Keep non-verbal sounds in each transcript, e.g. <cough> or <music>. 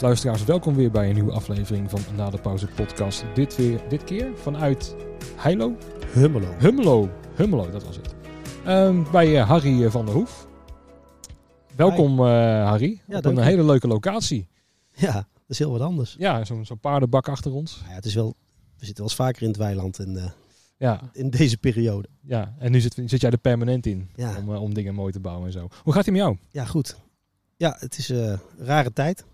Luisteraars, welkom weer bij een nieuwe aflevering van Na de Pauze podcast. Dit, weer, dit keer vanuit Heilo? Hummelo. Hummelo. Hummelo, dat was het. Ehm, bij eh, Harry van der Hoef. Welkom eh, Harry, Ja, op een hele leuke locatie. Ja, dat is heel wat anders. Ja, zo'n zo'n paardenbak achter ons. Ja, het is wel, we zitten wel eens vaker in het weiland in, eh, Ja, in deze periode. ja. en nu zit, zit jij er permanent in Ja. om, eh, om dingen mooi te bouwen en zo. Hoe gaat het met jou? Ja, goed. Ja, het is eh, een rare tijd.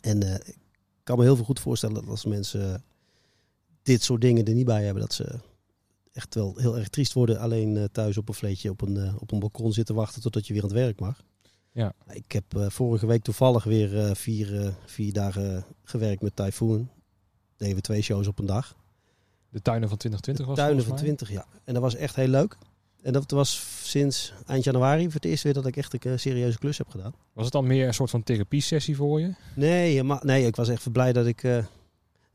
En eh, ik kan me heel veel goed voorstellen dat als mensen dit soort dingen er niet bij hebben, dat ze echt wel heel erg triest worden. Alleen eh, thuis op een vleetje op een, eh, op een balkon zitten wachten totdat je weer aan het werk mag. Ja. Ik heb vorige week toevallig weer vier, vier dagen gewerkt met Typhoon. Deden we twee shows op een dag. De tuinen van 2020 was Tuinen van volgens mij. 20, ja. En dat was echt heel leuk. En dat was sinds eind januari voor het eerst weer dat ik echt een eh, serieuze klus heb gedaan. Was het dan meer een soort van therapie-sessie voor je? Nee, helemaal- nee ik was echt blij dat ik... eh,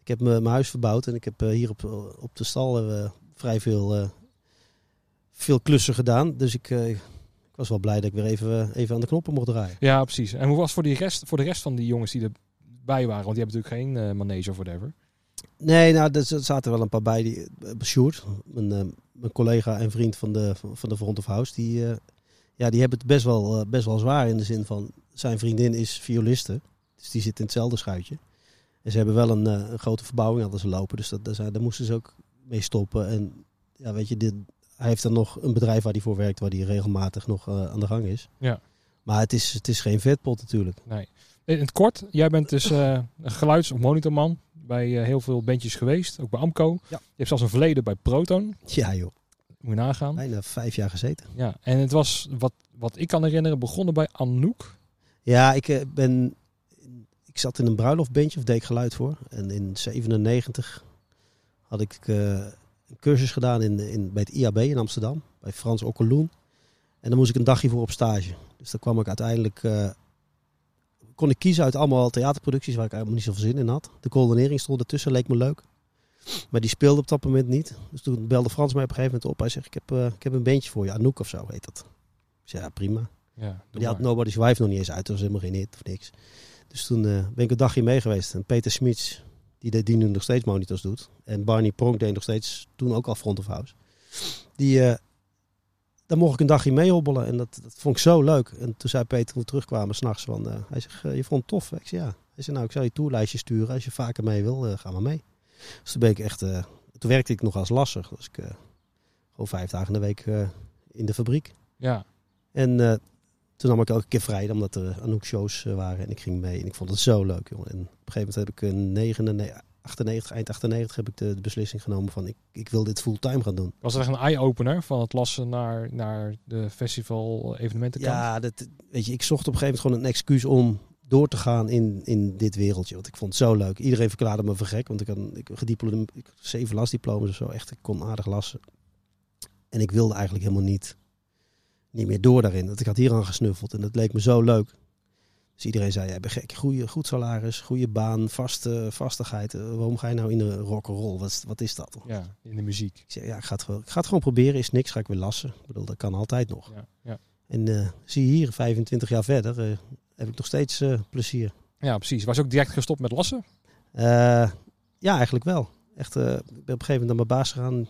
ik heb mijn huis verbouwd en ik heb eh, hier op, op de stal eh, vrij veel, eh, veel klussen gedaan. Dus ik, eh, ik was wel blij dat ik weer even, even aan de knoppen mocht draaien. Ja, precies. En hoe was het voor, die rest, voor de rest van die jongens die erbij waren? Want die hebben natuurlijk geen eh, manege of whatever. Nee, nou, er zaten wel een paar bij. Die, eh, Sjoerd, mijn, eh, mijn collega en vriend van de, van de Front of House, die, eh, ja, die hebben het best wel, best wel zwaar in de zin van zijn vriendin is violiste. Dus die zit in hetzelfde schuitje. En ze hebben wel een, een grote verbouwing hadden ze lopen. Dus dat, daar, daar moesten ze ook mee stoppen. En ja, weet je, dit, hij heeft dan nog een bedrijf waar hij voor werkt, waar hij regelmatig nog aan de gang is. Ja. Maar het is, het is geen vetpot natuurlijk. Nee. In het kort, jij bent dus een geluids- of monitorman bij eh, heel veel bandjes geweest. Ook bij Amco. Ja. Je hebt zelfs een verleden bij Proton. Ja joh, Moet je nagaan. bijna vijf jaar gezeten. Ja. En het was, wat, wat ik kan herinneren, begonnen bij Anouk. Ja, ik eh, ben. Ik zat in een bruiloftbandje of deed ik geluid voor. En in 97 had ik eh, een cursus gedaan in, in, bij het IAB in Amsterdam. Bij Frans Okkeloen. En dan moest ik een dagje voor op stage. Dus dan kwam ik uiteindelijk. Kon ik kiezen uit allemaal theaterproducties waar ik eigenlijk niet zoveel zin in had. De coördinering stond ertussen, leek me leuk. Maar die speelde op dat moment niet. Dus toen belde Frans mij op een gegeven moment op. Hij zegt, ik heb, eh, ik heb een bandje voor je. Anouk of zo heet dat. Ik zei, ja prima. Ja, die had. Nobody's Wife nog niet eens uit. Dat was helemaal geen hit of niks. Dus toen eh, ben ik een dagje mee geweest. En Peter Smits, die, de- die nu nog steeds monitors doet. En Barney Pronk deed nog steeds, toen ook al front of house. Die, eh daar mocht ik een dagje mee hobbelen. En dat, dat vond ik zo leuk. En toen zei Peter, toen we terugkwamen s'nachts, van, eh, hij zegt, eh, je vond het tof. Ik zei, ja. Hij zei, nou, ik zal je toerlijstje sturen. Als je vaker mee wil, eh, ga maar mee. Dus toen ben ik echt, toen werkte ik nog als lasser. Dus ik gewoon vijf dagen in de week in de fabriek. Ja, En toen nam ik elke keer vrij, omdat er Anouk shows waren. En ik ging mee en ik vond het zo leuk, jongen. En op een gegeven moment heb ik een 99, 98, eind 98 heb ik de, de beslissing genomen van ik, ik wil dit fulltime gaan doen. was het echt een eye-opener van het lassen naar, naar de festival evenementenkant? Ja, dat, weet je, ik zocht op een gegeven moment gewoon een excuus om door te gaan in, in dit wereldje. Want ik vond het zo leuk. Iedereen verklaarde me voor gek, want ik had, ik gediplomeerd, ik had zeven lasdiplomas of zo. Echt, ik kon aardig lassen. En ik wilde eigenlijk helemaal niet, niet meer door daarin. Want ik had hier aan gesnuffeld en dat leek me zo leuk. Dus iedereen zei, jij bent gek, goede, goed salaris, goede baan, vaste, vastigheid. Eh, waarom ga je nou in de rock'n'roll? Wat, wat is dat? Ja, in de muziek. Ik zei, ja, ik ga, het gewoon, ik ga het gewoon proberen. Is niks, ga ik weer lassen. Ik bedoel, dat kan altijd nog. Ja, ja. En eh, zie je hier, 25 jaar verder, eh, heb ik nog steeds plezier. ja, precies. Was je ook direct gestopt met lassen? Ja, eigenlijk wel. Echt, ik ben op een gegeven moment naar mijn baas gegaan.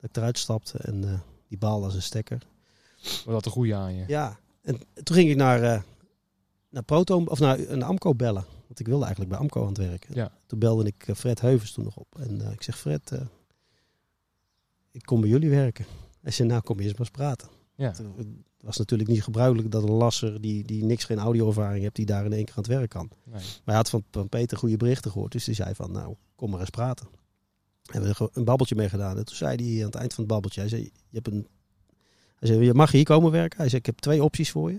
Dat ik eruit stapte en die baal als een stekker. Was dat een goede aan je? Ja, en toen ging ik naar, naar Proto, of naar een Amco bellen. Want ik wilde eigenlijk bij Amco aan het werken. Ja. Toen belde ik eh, Fred Heuvens toen nog op. En eh, ik zeg, Fred, eh, ik kom bij jullie werken. Hij zei, nou kom je eens maar eens praten. Ja. Het was natuurlijk niet gebruikelijk dat een lasser die, die niks geen audioervaring heeft, die daar in één keer aan het werk kan. Nee. Maar hij had van, van Peter goede berichten gehoord. Dus die zei van, nou, kom maar eens praten. En we hebben een babbeltje mee gedaan. En toen zei hij aan het eind van het babbeltje, hij zei, je hebt een... Hij zei, je mag hier komen werken. Hij zei, ik heb twee opties voor je.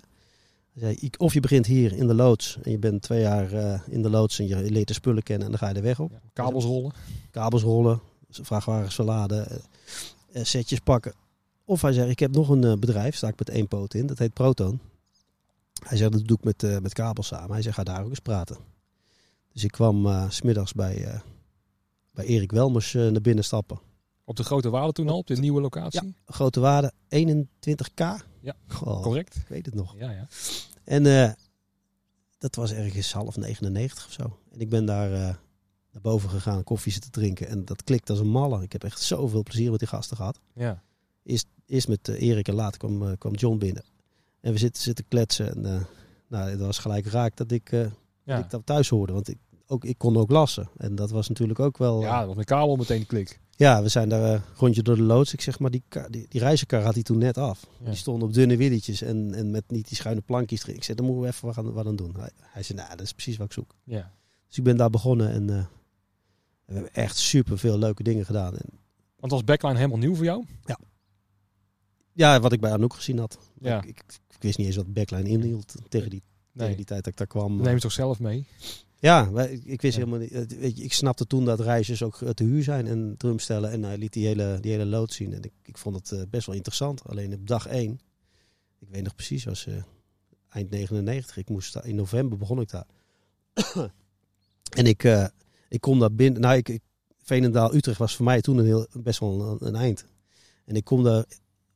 Zei, of je begint hier in de loods en je bent twee jaar eh, in de loods en je leert de spullen kennen en dan ga je er weg op. Ja, kabels rollen. Kabels rollen, vrachtwagens verladen, eh, eh, setjes pakken. Of hij zei, ik heb nog een bedrijf, sta ik met één poot in, dat heet Proton. Hij zei, dat doe ik met, met kabels samen. Hij zei, ga daar ook eens praten. Dus ik kwam s smiddags bij, bij Erik Welmers naar binnen stappen. Op de Grote Walen toen al, op de nieuwe locatie? Grote waarde, 21k. Ja, Oh, Correct? ik weet het nog. Ja, ja. En eh, dat was ergens half 99 of zo. En ik ben daar eh, naar boven gegaan, koffie zitten drinken. En dat klikt als een malle. Ik heb echt zoveel plezier met die gasten gehad. Ja. Eerst met eh, Erik en later kwam, kwam John binnen. En we zitten, zitten kletsen. En nou, het was gelijk raak dat ik, Ja. dat ik dat thuis hoorde. Want ik, ook, ik kon ook lassen. En dat was natuurlijk ook wel... ja, dat was met kabel meteen klik. Ja, we zijn daar eh, rondje door de loods. Ik zeg maar, die, die, die reizenkar had hij toen net af. Ja. Die stonden op dunne wieltjes en, en met niet die schuine plankjes erin. Ik zei, dan moeten we even wat aan, wat aan doen. Hij, hij zei, nou, dat is precies wat ik zoek. Ja. Dus ik ben daar begonnen en eh, we hebben echt super veel leuke dingen gedaan. En, Want was backline helemaal nieuw voor jou? ja, wat ik bij Anouk gezien had. Ja. Ik, ik, ik wist niet eens wat backline inhield tegen die, tegen Nee. die tijd dat ik daar kwam. Neem je toch zelf mee? Ja, ik, wist Ja. helemaal niet. eh, Weet je, ik snapte toen dat reizigers ook eh, te huur zijn en drumstellen. En hij liet die hele, die hele lood zien. En ik, ik vond het eh, best wel interessant. Alleen op dag één, ik weet nog precies, was eh, eind 99. Ik moest daar, in november begon ik daar. <clears throat> en ik, eh, ik kom daar binnen. Nou, ik, ik, Veenendaal Utrecht was voor mij toen een heel, best wel een, een eind. En ik kom daar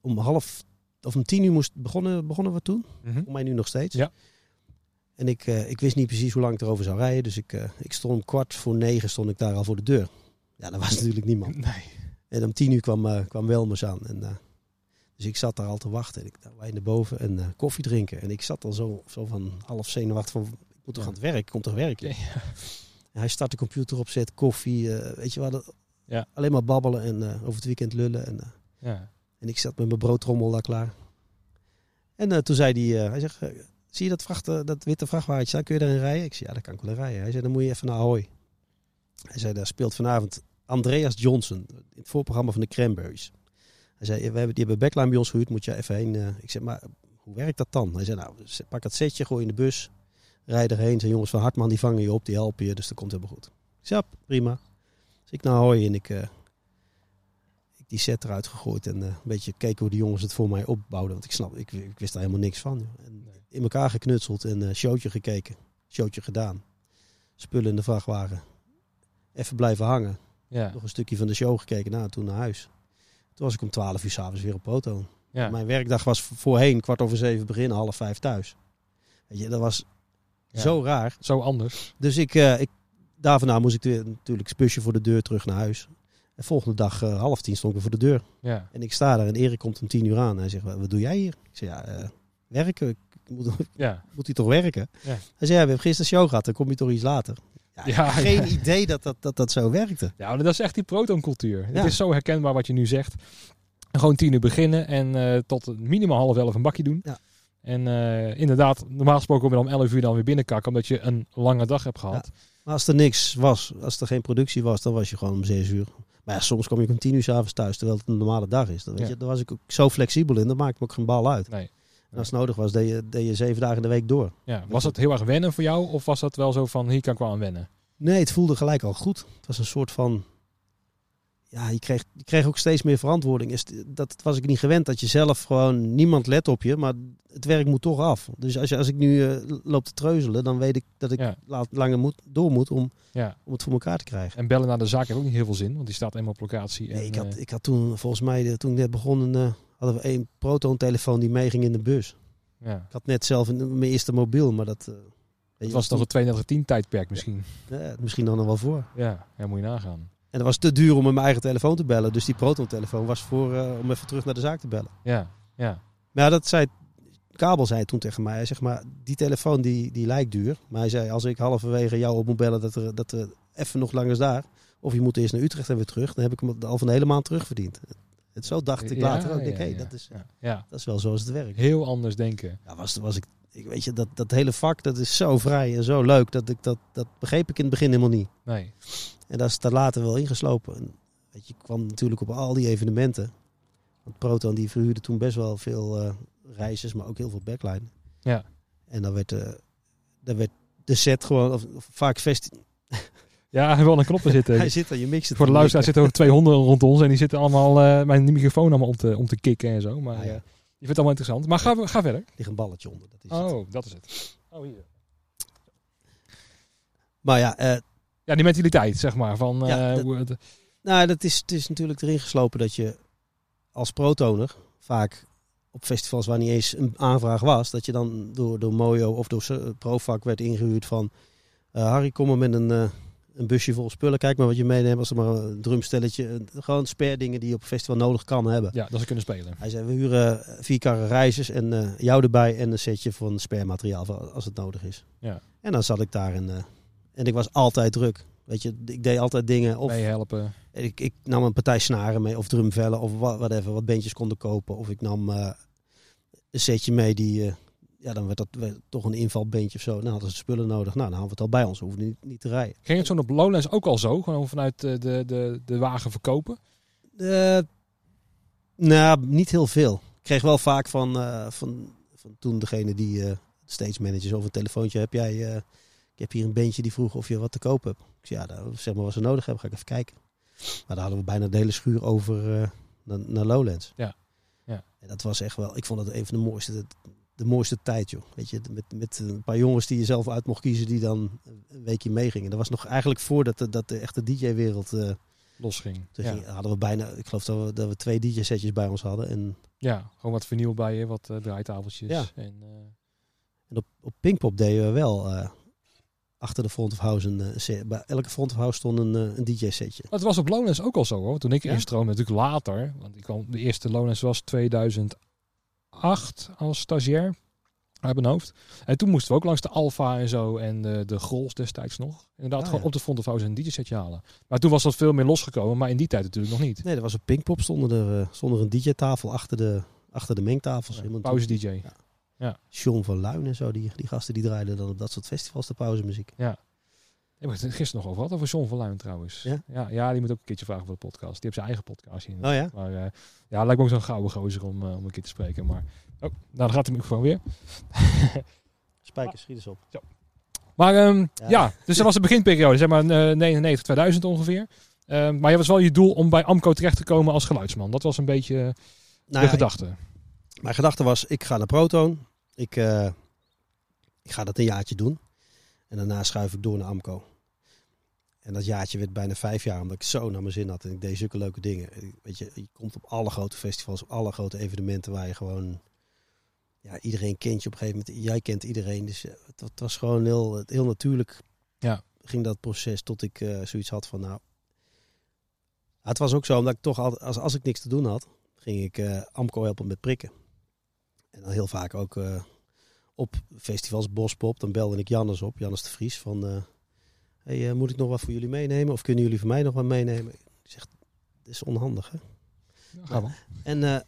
om half of om tien uur moest begonnen, begonnen we toen. Mhm. Voor mij nu nog steeds. Ja. En ik, eh, ik wist niet precies hoe lang ik erover zou rijden. Dus ik, eh, ik stond om kwart voor negen stond ik daar al voor de deur. Ja, daar was <laughs> natuurlijk niemand. Nee. En om tien uur kwam, eh, kwam Welmers aan. En, dus ik zat daar al te wachten. En ik nou, wij naar boven en koffie drinken. En ik zat al zo, zo van half zenuwachtig van... Ik moet toch Ja. aan het werk? Ik kom toch werken? Ja. En hij start de computer op, zet koffie. weet je wat? Ja. Alleen maar babbelen en over het weekend lullen. En, Ja. en ik zat met mijn broodtrommel daar klaar. En toen zei hij, eh, hij zegt, zie je dat, vracht, eh, dat witte vrachtwagentje staan? Kun je daarin rijden? Ik zei, ja, daar kan ik wel in rijden. Hij zei, dan moet je even naar Ahoy. Hij zei, daar speelt vanavond Andreas Johnson in het voorprogramma van de Cranberries. Hij zei, we hebben, die hebben backline bij ons gehuurd, moet je even heen. eh. ik zei, maar hoe werkt dat dan? Hij zei, nou, pak het setje, gooi in de bus, rijd erheen. Zijn jongens van Hartman, die vangen je op, die helpen je, dus dat komt helemaal goed. Ik prima. Dus ik naar Ahoy en ik... eh, die set eruit gegooid en eh, een beetje keken hoe de jongens het voor mij opbouwden. Want ik snap, ik, ik wist daar helemaal niks van. En in elkaar geknutseld en eh showtje gekeken. Showtje gedaan. Spullen in de vrachtwagen. Even blijven hangen. Ja. Nog een stukje van de show gekeken. Nou, toen naar huis. Toen was ik om 12 uur s'avonds weer op Proton. Ja. Mijn werkdag was voorheen kwart over zeven beginnen, half vijf thuis. Weet je, dat was Ja. zo raar. Zo anders. Dus ik, eh, ik, daarna moest ik weer natuurlijk spusje voor de deur terug naar huis. En volgende dag eh, half tien stond ik voor de deur. Ja. En ik sta daar en Erik komt om tien uur aan. Hij zegt, wat wat doe jij hier? Ik zeg, ja, eh, werken. Ik moet, <laughs> Ja. moet hij toch werken? Ja. Hij zei, ja, we hebben gisteren show gehad, dan kom je toch iets later. Ja, Ja, geen ja. idee dat dat, dat dat zo werkte. Ja, dat is echt die protoncultuur. Het Ja. is zo herkenbaar wat je nu zegt. Gewoon tien uur beginnen en eh, tot minimaal half elf een bakje doen. Ja. En inderdaad, normaal gesproken dan om elf uur dan weer binnenkakken, omdat je een lange dag hebt gehad. Maar als er niks was, als er geen productie was, dan was je gewoon om zes uur. Maar ja, soms kom ik om tien uur s'avonds thuis, terwijl het een normale dag is. Dan, weet Ja. je, daar was ik ook zo flexibel in, dan maakte me ook geen bal uit. Nee. En als het nodig was, deed je, deed je zeven dagen in de week door. Ja. Was het heel erg wennen voor jou, of was dat wel zo van, hier kan ik wel aan wennen? Nee, het voelde gelijk al goed. Het was een soort van. Ja, je kreeg, je kreeg ook steeds meer verantwoording. Is- Dat was ik niet gewend. Dat je zelf gewoon niemand let op je, maar het werk moet toch af. Dus als, je, als ik nu eh, loop te treuzelen, dan weet ik dat ik Ja. laat, langer moet, door moet om, Ja. om het voor elkaar te krijgen. En bellen naar de zaak heeft ook niet heel veel zin, want die staat eenmaal op locatie. Nee, en, ik, had, eh, ik had toen, volgens mij, eh, toen ik net begon, hadden we één proton-telefoon die meeging in de bus. ja. Ik had net zelf een, mijn eerste mobiel, maar dat. Het was nog toen- een 3210 tijdperk misschien. misschien dan nog wel voor. Ja, ja, moet je nagaan. En dat was te duur om met mijn eigen telefoon te bellen. Dus die proton-telefoon was voor eh, om even terug naar de zaak te bellen. Ja, ja, Maar ja, dat zei, Kabel zei toen tegen mij, hij zegt maar, die telefoon die, die lijkt duur. Maar hij zei, als ik halverwege jou op moet bellen dat er, dat er even nog lang is daar. Of je moet eerst naar Utrecht en weer terug. Dan heb ik hem al van de hele maand terugverdiend. Het, zo dacht ik Ja, later ook. Denk, ja, dat, is, ja. ja, dat is wel zoals het werkt. heel anders denken. Ja, was, was ik, ik, weet je, dat, dat hele vak, dat is zo vrij en zo leuk. Dat, ik, dat, dat begreep ik in het begin helemaal niet. Nee. En dat is daar later wel ingeslopen. En, weet je, ik kwam natuurlijk op al die evenementen. Want Proton die verhuurde toen best wel veel eh reizigers, maar ook heel veel backline. Ja. En dan werd, eh dan werd de set gewoon, of, of vaak festi Ja, hij wil aan knoppen zitten. <laughs> Hij zit er, je mixt het. Voor de luisteraar zitten er ook twee honden rond ons en die zitten allemaal eh, mijn microfoon allemaal om te, om te kicken en zo. Maar Ah, ja. je vindt het allemaal interessant. Maar ga, ga verder. Er ligt een balletje onder. Dat is het. Oh, dat is het. Oh, hier. Maar ja, Ja, die mentaliteit, zeg maar. Van, Ja, eh, dat- hoe het, nou, dat is, het is natuurlijk erin geslopen dat je als protoner vaak op festivals waar niet eens een aanvraag was, dat je dan door, door Mojo of door se- Provac werd ingehuurd van eh, Harry, kom maar met een, eh, een busje vol spullen. Kijk maar wat je meeneemt. Als er maar een drumstelletje, gewoon spare dingen die je op een festival nodig kan hebben. Ja, dat ze kunnen spelen. Hij zei, we huren vier karren reizers en eh, jou erbij en een setje van spare materiaal voor als het nodig is. Ja. En dan zat ik daar en, eh, en ik was altijd druk. Weet je, ik deed altijd dingen. Of Meehelpen. ik, ik nam een partij snaren mee of drumvellen of wa- whatever, wat bandjes konden kopen. Of ik nam eh, een setje mee die, eh, ja dan werd dat werd toch een invalbeentje of zo. Nou hadden ze spullen nodig. Nou dan hadden we het al bij ons, we hoefden niet, niet te rijden. Ging het zo op Lowlands ook al zo? Gewoon vanuit eh, de, de, de wagen verkopen? Eh, nou, niet heel veel. Ik kreeg wel vaak van, van, van toen degene die eh stage managers over een telefoontje heb jij. Ik heb hier een bandje die vroeg of je wat te koop hebt. Ik zei, ja, nou, zeg maar wat ze nodig hebben, ga ik even kijken. Maar daar hadden we bijna de hele schuur over eh, naar, naar Lowlands. Ja. Ja. En dat was echt wel, ik vond het een van de mooiste, de mooiste tijd, joh. Weet je, met, met een paar jongens die je zelf uit mocht kiezen, die dan een weekje meegingen. Dat was nog eigenlijk voordat de, dat de echte DJ-wereld. eh Losging. toen Ja. hadden we bijna, ik geloof dat we, dat we twee DJ-setjes bij ons hadden. En, ja, gewoon wat vernieuw bij je, wat eh, draaitafeltjes. Ja. En, en op, op Pinkpop deden we wel achter de front of house een, eh, set- bij elke front of house stond een, eh, een DJ-setje. Maar het was op Lowlands ook al zo hoor. Toen ik Ja? instroomde, natuurlijk later. Want ik kwam, de eerste Lowlands was 2008 als stagiair. Uit mijn hoofd. En toen moesten we ook langs de Alfa en zo. En de, de Grols destijds nog. Inderdaad, Ah, gewoon ja. op de front of house een DJ-setje halen. Maar toen was dat veel meer losgekomen. Maar in die tijd natuurlijk nog niet. Nee, dat was op Pinkpop stond er, eh, stond er een DJ-tafel achter de, achter de mengtafels. Iemand- Pauze DJ. John van Luin en zo, die, die gasten die draaiden dan op dat soort festivals de pauzemuziek. Ik heb het gisteren nog over wat over John van Luin trouwens. Ja? ja? Ja, die moet ook een keertje vragen voor de podcast. Die heeft zijn eigen podcast hier. Oh ja? Maar eh, ja, lijkt me ook zo'n gouden gozer om, eh, om een keer te spreken. Maar oh, nou, dan gaat de microfoon weer. <laughs> Spijkers, schiet eens op. Maar ehm, ja. Ja. dus dat was de beginperiode, zeg maar eh 99, 2000 ongeveer. Ehm, maar je was wel je doel om bij Amco terecht te komen als geluidsman. Dat was een beetje eh, Nou de ja, gedachte. ik- mijn gedachte was, ik ga naar Proton. Ik, eh, ik ga dat een jaartje doen. En daarna schuif ik door naar Amco. En dat jaartje werd bijna vijf jaar, omdat ik zo naar mijn zin had. En ik deed zulke leuke dingen. Weet je, je komt op alle grote festivals, op alle grote evenementen waar je gewoon... Ja, iedereen kent je op een gegeven moment. Jij kent iedereen. Dus eh, het, het was gewoon heel, heel natuurlijk. Ja. Ging dat proces tot ik eh, zoiets had van, nou... Het was ook zo, omdat ik toch altijd, als, als ik niks te doen had, ging ik eh, Amco helpen met prikken. En dan heel vaak ook eh, op festivals Bospop. Dan belde ik Jannes op, Jannes de Vries, van... hey, eh, moet ik nog wat voor jullie meenemen? Of kunnen jullie voor mij nog wat meenemen? Ik zeg, dit is onhandig, hè? Ja, ga wel. En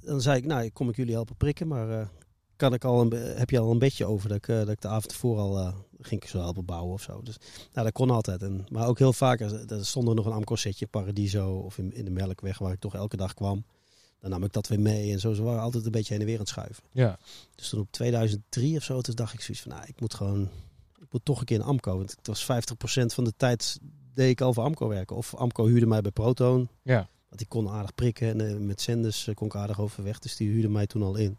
dan zei ik, nou, kom ik jullie helpen prikken, maar kan ik al een, heb je al een bedje over dat ik, dat ik de avond ervoor al ging zo helpen bouwen of zo. Dus nou, dat kon altijd. En, maar ook heel vaak, er er stond er nog een Amco-setje, Paradiso of in, in de Melkweg, waar ik toch elke dag kwam. Dan nam ik dat weer mee en zo. Ze waren altijd een beetje heen en weer aan het schuiven. Ja. Dus toen op 2003 of zo, toen dacht ik zoiets van, nou, ik moet gewoon, ik moet toch een keer een Amco. Want het was 50% van de tijd deed ik al voor Amco werken. Of Amco huurde mij bij Proton. ja. Want die kon aardig prikken en eh, met zenders eh, kon ik aardig overweg. Dus die huurde mij toen al in.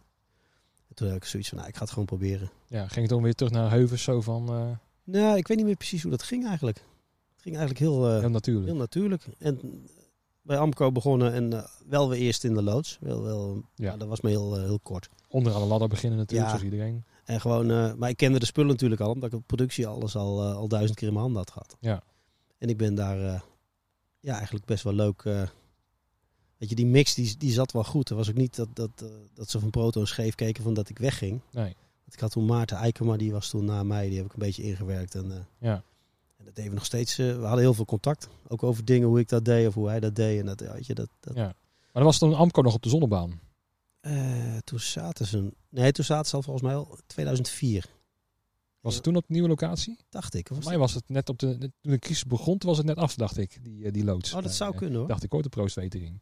En toen had ik zoiets van, nou, ik ga het gewoon proberen. Ja, ging het dan weer terug naar Heuvens zo van eh, Nou, ik weet niet meer precies hoe dat ging eigenlijk. Het ging eigenlijk heel, heel natuurlijk. heel natuurlijk. En bij Amco begonnen en eh, wel weer eerst in de loods. Wel, wel, Ja. dat was me heel, eh, heel kort. Onderaan de ladder beginnen natuurlijk, Ja. zoals iedereen. En gewoon, eh, maar ik kende de spullen natuurlijk al, omdat ik op productie alles al, al duizend keer in mijn handen had gehad. Ja. En ik ben daar ja, ja, eigenlijk best wel leuk. weet je, die mix die, die zat wel goed. Er was ook niet dat, dat, dat ze van Proto scheef keken van dat ik wegging. Nee. Want ik had toen Maarten Eikema, die was toen na mij, die heb ik een beetje ingewerkt. En, Ja. En dat deden we nog steeds. eh, we hadden heel veel contact. Ook over dingen, hoe ik dat deed of hoe hij dat deed. En dat, weet je, dat, dat, ja. Maar dan was toen Amco nog op de zonnebaan. Eh, toen zaten ze... Nee, toen zaten ze al volgens mij al 2004, Was het toen op de nieuwe locatie? dacht ik. Voor mij was het net op de... Toen de crisis begon, toen was het net af, dacht ik, die, eh, die loods. Oh, dat zou kunnen hoor. dacht ik ooit de proostwetering.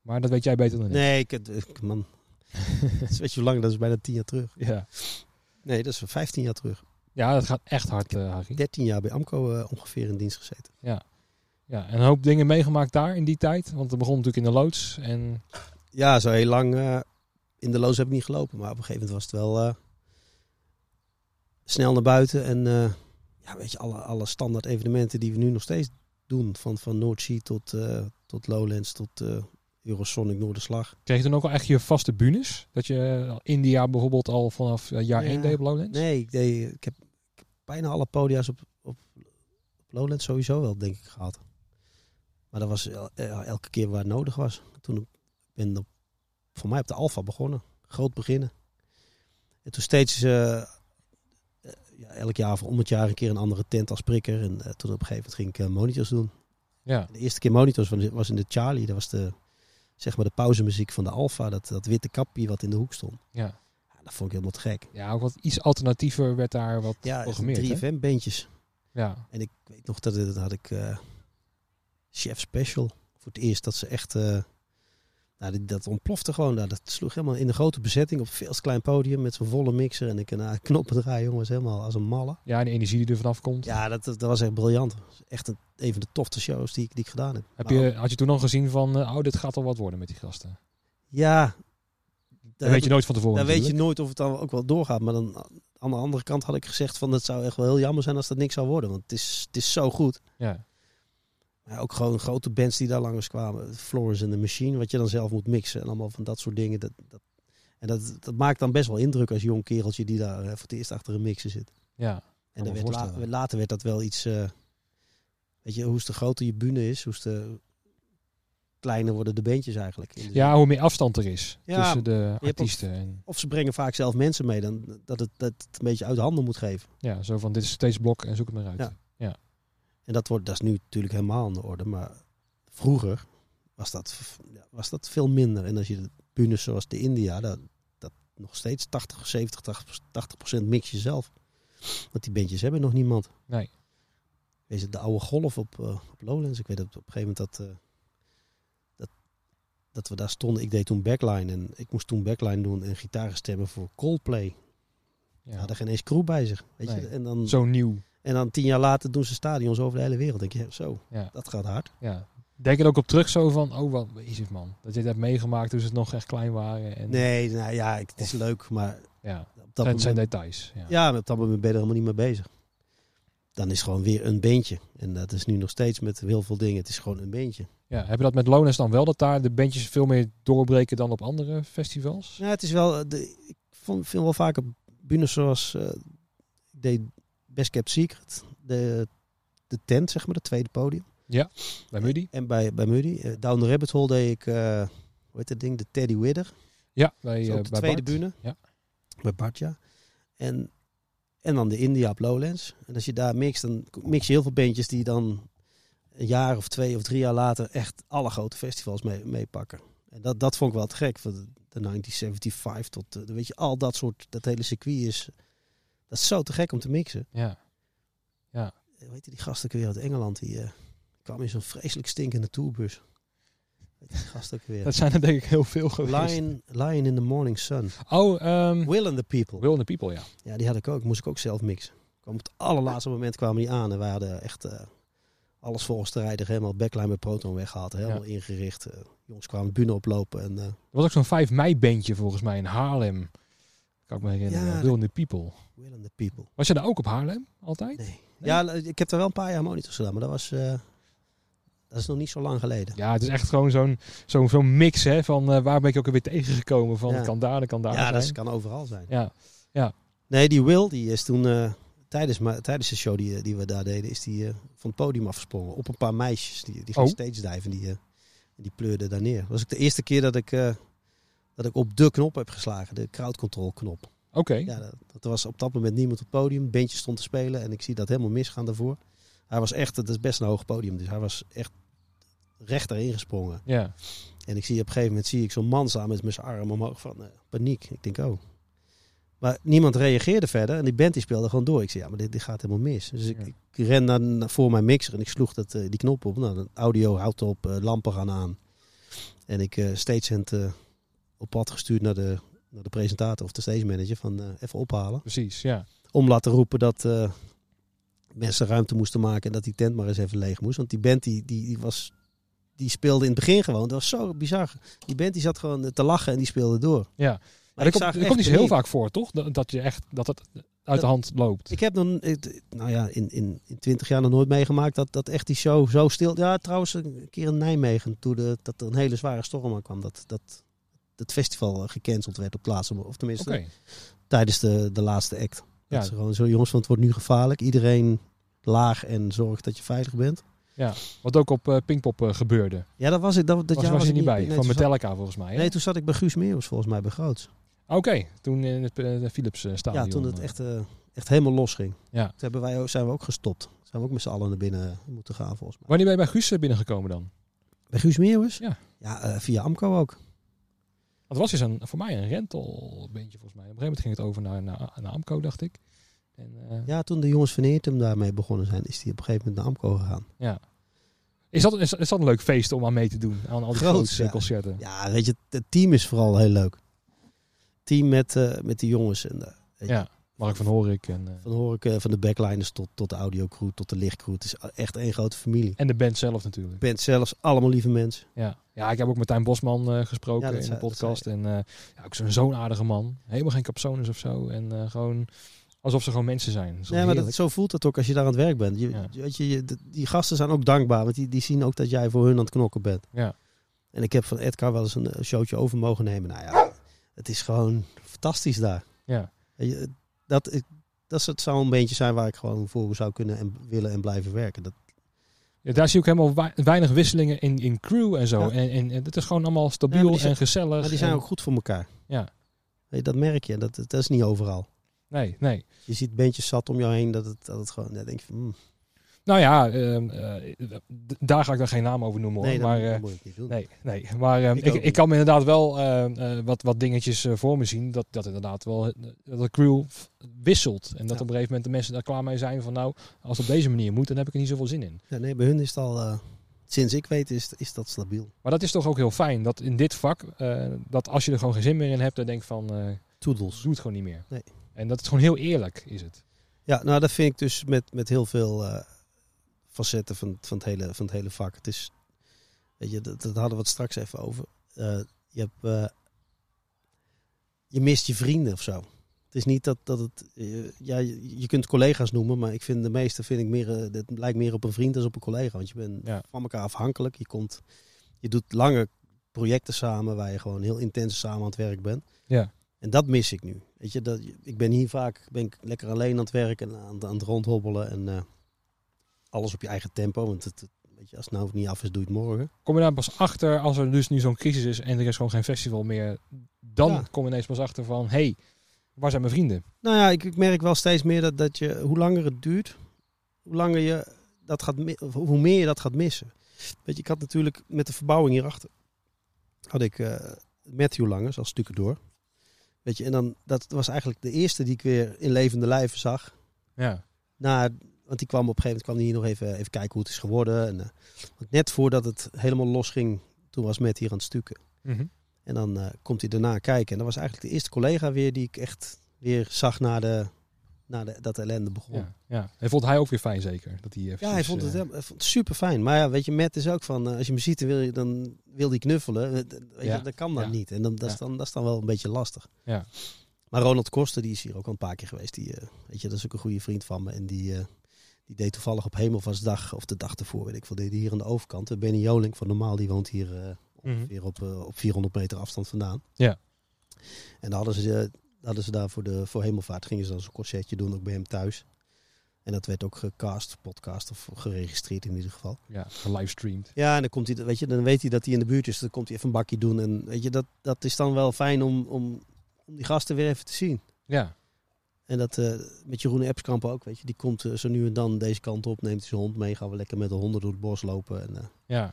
Maar dat weet jij beter dan ik. Nee, ik, ik- man. <laughs> dat is, weet je hoe lang, dat is bijna 10 jaar terug. Ja. Nee, dat is 15 jaar terug. Ja, dat gaat echt hard, eh Harry. 13 jaar bij Amco eh, ongeveer in dienst gezeten. Ja. ja, en een hoop dingen meegemaakt daar in die tijd. Want het begon natuurlijk in de loods. En Ja, zo heel lang eh, in de loos heb ik niet gelopen. Maar op een gegeven moment was het wel snel naar buiten. En ja, weet je, alle, alle standaard evenementen die we nu nog steeds doen. Van, van Noordzee tot, tot Lowlands tot... Eurosonic Noorderslag. Kreeg je dan ook al echt je vaste bunes? Dat je India bijvoorbeeld al vanaf jaar Ja. 1 deed op Lowlands? Nee, ik, deed, ik heb bijna alle podia's op, op, op Lowlands sowieso wel, denk ik, gehad. Maar dat was el- elke keer waar het nodig was. Toen ik ben op, voor mij op de Alfa begonnen. Groot beginnen. En toen steeds, eh, eh, ja, elk jaar of om het jaar een keer een andere tent als prikker. En eh, toen op een gegeven moment ging ik monitors doen. Ja, De eerste keer monitors was- was in de Charlie. Dat was de, zeg maar de pauzemuziek van de Alfa. Dat, dat witte kapje wat in de hoek stond. ja. Ja, dat vond ik helemaal te gek. ja, ook wat iets alternatiever werd daar wat Ja, programmeerd. hè? 3FM-bandjes. Ja, En ik weet nog dat, dat had ik eh, Chef Special voor het eerst dat ze echt eh, nou, dat ontplofte gewoon daar. Dat sloeg helemaal in de grote bezetting op een veel klein podium met zo'n volle mixer en ik een uh, knoppen draaien jongens helemaal als een malle. ja, en de energie die er vanaf komt. Ja, dat, dat, dat was echt briljant. Dat Echt een, een van de tofste shows die ik, die ik gedaan heb. Heb je, had je toen nog gezien van, eh, oh, dit gaat al wat worden met die gasten? ja, Dat weet je nooit van tevoren Dan weet je nooit of het dan ook wel doorgaat. Maar dan aan de andere kant had ik gezegd van het zou echt wel heel jammer zijn als dat niks zou worden. Want het is, het is zo goed. Ja, Maar ook gewoon grote bands die daar langs kwamen. Florence and the Machine, wat je dan zelf moet mixen. En allemaal van dat soort dingen. Dat, dat, en dat, dat maakt dan best wel indruk als jong kereltje die daar eh, voor het eerst achter een mixer zit. ja. En dan werd la- later werd dat wel iets... eh, weet je, hoe te groter je bühne is, hoe te kleiner worden de bandjes eigenlijk. De ja, hoe meer afstand er is Ja, tussen de ook- artiesten. En, Of ze brengen vaak zelf mensen mee, dan, dat, het, dat het een beetje uit handen moet geven. ja, zo van, dit is steeds blok en zoek het maar uit. Ja. En dat, wordt, dat is nu natuurlijk helemaal aan de orde. Maar vroeger was dat, ja, was dat veel minder. En als je de bühnes zoals de India, dat, dat nog steeds 80, 70, 80, 80 procent mix je zelf. Want die bandjes hebben nog niemand. Nee. Wees het de oude golf op, eh, op Lowlands. Ik weet dat op een gegeven moment dat, eh, dat, dat we daar stonden. Ik deed toen backline en ik moest toen backline doen en gitaren stemmen voor Coldplay. Ja. Hadden geen eens crew bij zich. Weet Nee. je? En dan Zo nieuw. en dan tien jaar later doen ze stadions over de hele wereld. denk je, zo, Ja. dat gaat hard. Ja. Denk er ook op terug zo van, oh wat is het man. Dat je het hebt meegemaakt toen ze het nog echt klein waren. En, Nee, nou ja, ik- het is leuk, maar Ja, op dat, dat moment, zijn details. Ja. op dat moment ben je er helemaal niet mee bezig. Dan is het gewoon weer een beentje. En dat is nu nog steeds met heel veel dingen. Het is gewoon een beentje. Ja, heb je dat met Lonens dan wel, dat daar de bandjes veel meer doorbreken dan op andere festivals? Ja, het is wel, eh, de, ik vond, vind wel vaak op bühnes zoals, eh, deed Best Kept Secret, de, de tent, zeg maar, het tweede podium. Bij Muddy? En bij, bij Muddy. Eh, Down the Rabbit Hole deed ik, eh hoe heet dat ding, de Teddy Widder. Ja, bij, eh, op de bij tweede Bart. bühne. Ja. Bij Bart, ja. En, en dan de India op Lowlands. En als je daar mixt, dan mix je heel veel bandjes die dan een jaar of twee of drie jaar later echt alle grote festivals mee, meepakken. En dat, dat vond ik wel te gek. Van de, de 1975 tot, eh, weet je, al dat soort, dat hele circuit is, dat is zo te gek om te mixen. Ja. Eh, Weet je, die gast ook weer uit Engeland, die eh, kwam in zo'n vreselijk stinkende tourbus. Gast ook weer. Dat zijn er denk ik heel veel geweest. Lion, Lion in the Morning Sun. Oh, ehm Will and the People. Will and the People, ja. Ja, die had ik ook. Moest ik ook zelf mixen. Kwam op het allerlaatste moment kwamen die aan. En wij hadden echt eh, alles volgens de rijder helemaal backline met Proton weggehaald. Helemaal ingericht. Eh, jongens kwamen de bühne oplopen. En, eh, Er was ook zo'n 5 mei bandje volgens mij in Haarlem. Kan ik me herinneren. Ja, Will and the People. Will and the People. Was je daar ook op Haarlem altijd? Nee. Ja, ik heb er wel een paar jaar monitors gedaan. Maar dat was... eh, dat is nog niet zo lang geleden. Ja, het is echt gewoon zo'n zo'n zo'n mix hè, van waar ben ik ook alweer tegengekomen. Van Ja. kan daar, kan daar Ja, zijn. dat kan overal zijn. Ja, Nee, die Will, die is toen... tijdens, tijdens de show die, eh, die we daar deden... is die eh, van het podium afgesprongen. Op een paar meisjes. Die, die ging Oh. stage diven. Die, eh, die pleurde daar neer. Dat was ook de eerste keer dat ik... dat ik op de knop heb geslagen. De crowd control knop. oké. Ja, dat, dat was op dat moment niemand op het podium. Bandje stond te spelen en ik zie dat helemaal misgaan daarvoor. Hij was echt, het is best een hoog podium, dus hij was echt recht erin gesprongen. Ja. En ik zie op een gegeven moment zie ik zo'n man staan met, zijn arm omhoog van paniek. Ik denk, oh. Maar niemand reageerde verder en die band die speelde gewoon door. Ik zei, ja, maar dit, dit gaat helemaal mis. Dus ik, ren naar, naar voor mijn mixer en ik sloeg dat, eh, die knop op. Nou, audio houdt op, eh, lampen gaan aan. En ik stagehand eh op pad gestuurd naar de, naar de presentator of de stage manager van even ophalen Precies, ja. om laten roepen dat mensen ruimte moesten maken en dat die tent maar eens even leeg moest. Want die band die, die, die, was, die speelde in het begin gewoon. Dat was zo bizar. Die band die zat gewoon te lachen en die speelde door. Ja, Maar ik dat komt, echt niet zo heel vaak voor, toch? Dat, dat je echt dat het uit Dat- de hand loopt. Ik heb dan, nou ja, in, in, in 20 jaar nog nooit meegemaakt dat, dat echt die show zo stil. Ja, trouwens, een keer in Nijmegen, toen de, dat er een hele zware storm aan kwam, dat, dat het festival eh, gecanceld werd op plaatsen. Of tenminste, tijdens de, de laatste act. Ja. Dat ze gewoon zo, jongens, want het wordt nu gevaarlijk. Iedereen laag en zorg dat je veilig bent. Wat ook op eh, Pinkpop eh, gebeurde. Ja, dat was ik. Dat, dat was, jaar was je niet bij? Nee, Van Metallica volgens mij. hè? nee, toen zat ik bij Guus Meeuwis volgens mij bij Groots. Oké, toen in het eh, Philips eh, stadion. Ja, toen het eh. echt, echt helemaal los ging. Ja. Toen hebben wij, zijn we ook gestopt. Zijn we ook met z'n allen naar binnen moeten gaan volgens mij. Wanneer ben je bij Guus binnengekomen dan? Bij Guus Meeuwis? Ja. Ja, via Amco ook. Dat was dus een, voor mij een rentalbeentje volgens mij. Op een gegeven moment ging het over naar, naar, naar Amco, dacht ik. En, Ja, toen de jongens van Eertem daarmee begonnen zijn, is die op een gegeven moment naar Amco gegaan. Is, dat, is, is dat een leuk feest om aan mee te doen? Aan al die ja. concerten? Ja, weet je, het team is vooral heel leuk. Team met, eh, met de jongens. En, je, Ja, Mark van Horik en, eh, Van hoor ik van de backliners tot, tot de audiocrew, tot de lichtcrew. Het is echt één grote familie. en de band zelf natuurlijk. Bent zelfs allemaal lieve mensen. Ja. ja, ik heb ook met Tijn Bosman gesproken Ja, in de zei- dat podcast. En ja, ook zo'n zo'n aardige man. Helemaal geen capsones of zo. En gewoon alsof ze gewoon mensen zijn. Nee, maar dat, zo voelt het ook als je daar aan het werk bent. Je, Ja. weet je, je- die gasten zijn ook dankbaar, want die, die zien ook dat jij voor hun aan het knokken bent. Ja. En ik heb van Edgar wel eens een showtje over mogen nemen. Nou ja, het is gewoon fantastisch daar. Ja. Dat, dat zou een beetje zijn waar ik gewoon voor zou kunnen en willen en blijven werken. Dat, Ja, daar zie ik helemaal wei- weinig wisselingen in, in crew en zo. Ja. En, en, en het is gewoon allemaal stabiel zijn- en gezellig. maar die zijn en- ook goed voor elkaar. Ja. Dat merk je. Dat, dat is niet overal. Nee, nee. Je ziet bandjes zat om jou heen dat het, dat het gewoon... Dan denk je van, hmm, Nou ja, ehm, eh, daar ga ik dan geen naam over noemen. hoor. nee, maar, eh, moet ik niet doen. nee, nee. Maar ehm, Ik ik, ik, kan me inderdaad wel eh, eh, wat, wat dingetjes voor me zien. Dat, dat inderdaad wel dat de crew wisselt. En dat Ja. op een gegeven moment de mensen daar klaar mee zijn van nou, als het op deze manier moet, dan heb ik er niet zoveel zin in. Ja, nee, bij hun is het al... sinds ik weet is, is dat stabiel. Maar dat is toch ook heel fijn dat in dit vak, dat als je er gewoon geen zin meer in hebt, dan denk van, eh Toedels. doe het gewoon niet meer. Nee. En dat is gewoon heel eerlijk, is het. Ja, nou dat vind ik dus met, met heel veel facetten van, van, het hele, van het hele vak. Het is, weet je, dat, dat hadden we het straks even over. Eh, je, hebt, eh, je mist je vrienden of zo. Het is niet dat, dat het... eh, ja, je, je kunt collega's noemen, maar ik vind de meeste vind ik meer... Het lijkt meer op een vriend dan op een collega. Want je bent Ja. van elkaar afhankelijk. Je, komt, je doet lange projecten samen waar je gewoon heel intens samen aan het werk bent. Ja. En dat mis ik nu. Weet je, dat, ik ben hier vaak ben ik lekker alleen aan het werken en aan, aan het rondhobbelen. En alles op je eigen tempo. Want het, weet je, als het nou niet af is, doe je het morgen. Kom je daar pas achter als er dus nu zo'n crisis is en er is gewoon geen festival meer. Dan Ja. kom je ineens pas achter van, hé, hey, waar zijn mijn vrienden? Nou ja, ik, ik merk wel steeds meer dat, dat je, hoe langer het duurt, hoe langer je dat gaat, hoe meer je dat gaat missen. Weet je, ik had natuurlijk met de verbouwing hierachter, had ik eh, Matthew Langers als door. Weet je, en dan, dat was eigenlijk de eerste die ik weer in levende lijven zag. Ja. Na, want die kwam op een gegeven moment kwam die hier nog even, even kijken hoe het is geworden. En, eh, want net voordat het helemaal losging, toen was Matt hier aan het stukken. Mhm. En dan eh, komt hij daarna kijken. En dat was eigenlijk de eerste collega weer die ik echt weer zag na, de, na de, dat ellende begon. Ja, ja, ja. En vond hij ook weer fijn zeker? Dat hij, eventjes, hij vond het, eh, vond het super fijn. Maar ja, weet je, Matt is ook van, als je me ziet, dan wil, je, dan wil die knuffelen. Weet Ja, je, dat kan dan ja. niet. En dan, dat, is Ja. dan, dat is dan wel een beetje lastig. Ja. Maar Ronald Koster, die is hier ook al een paar keer geweest. Die, weet je, dat is ook een goede vriend van me. En die, die deed toevallig op Hemelvaartsdag, of de dag ervoor, weet ik veel, deed hier aan de overkant. Eh, Benny Joling van Normaal, die woont hier Mhm. ongeveer op, eh, op 400 meter afstand vandaan. Ja. En dan hadden ze, hadden ze daar voor, de, voor Hemelvaart, gingen ze dan zo'n concertje doen, ook bij hem thuis. En dat werd ook gecast, podcast of geregistreerd in ieder geval. ja, gelivestreamd. Ja, en dan komt hij, weet je, dan weet hij dat hij in de buurt is. Dan komt hij even een bakje doen. En weet je, dat, dat is dan wel fijn om, om, om die gasten weer even te zien. Ja. En dat eh, met Jeroen Epskamp ook, weet je. Die komt eh, zo nu en dan deze kant op, neemt zijn hond mee. Gaan we lekker met de honden door het bos lopen. En, eh, Ja.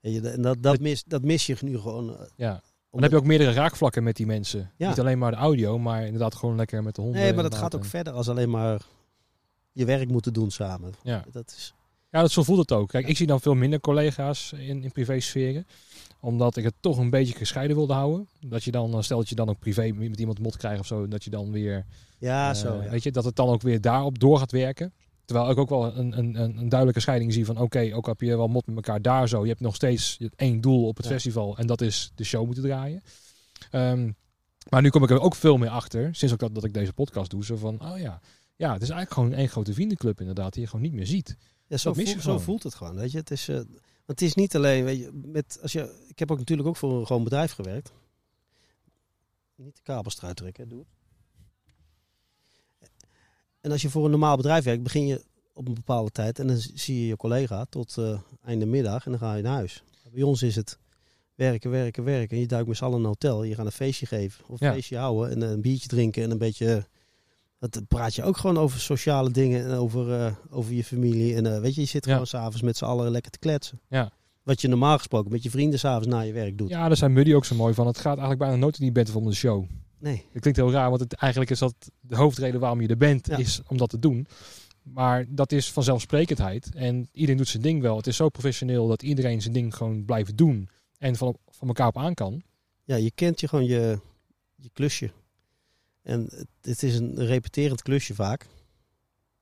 je, en dat, dat, mis, dat mis je nu gewoon. ja. Dan heb je ook meerdere raakvlakken met die mensen. Ja. Niet alleen maar de audio, maar inderdaad gewoon lekker met de honden. Nee, maar dat gaat ook En- verder als alleen maar je werk moeten doen samen. Ja. Dat is, Ja, dat zo voelt het ook. Kijk, ik zie dan veel minder collega's in, in privésferen. Omdat ik het toch een beetje gescheiden wilde houden. Dat je dan, eh, stel dat je dan ook privé met iemand mot krijgt of zo, dat je dan weer, ja, eh, zo. Ja. weet je, dat het dan ook weer daarop door gaat werken. Terwijl ik ook wel een, een, een, duidelijke scheiding zie van, oké, ook heb je wel mot met elkaar daar zo. Je hebt nog steeds één doel op het Ja. festival en dat is de show moeten draaien. Ehm, Maar nu kom ik er ook veel meer achter, sinds ook dat, dat ik deze podcast doe, zo van, oh ja, ja, het is eigenlijk gewoon één grote vriendenclub inderdaad, die je gewoon niet meer ziet. Ja, zo, voel- voelt het gewoon. Weet je? Het is, eh, want het is niet alleen, weet je, met, als je, ik heb ook natuurlijk ook voor een gewoon bedrijf gewerkt. Niet de kabels eruit trekken, doe het. En als je voor een normaal bedrijf werkt, begin je op een bepaalde tijd en dan zie je je collega tot eh einde middag en dan ga je naar huis. Bij ons is het werken, werken, werken. En je duikt met z'n allen een hotel. Je gaat een feestje geven of een Ja. feestje houden en een biertje drinken en een beetje... Dat praat je ook gewoon over sociale dingen en over, eh, over je familie. En eh, weet je, je zit Ja. gewoon s'avonds met z'n allen lekker te kletsen. Ja. Wat je normaal gesproken met je vrienden s'avonds na je werk doet. Ja, daar zijn Muddy ook zo mooi van. Het gaat eigenlijk bijna nooit in die bent van de show. Nee. Dat klinkt heel raar, want het, eigenlijk is dat de hoofdreden waarom je er bent, Ja. is om dat te doen. Maar dat is vanzelfsprekendheid. En iedereen doet zijn ding wel. Het is zo professioneel dat iedereen zijn ding gewoon blijft doen. En van, van elkaar op aan kan. Ja, je kent je gewoon je, je klusje. En het, is een repeterend klusje vaak.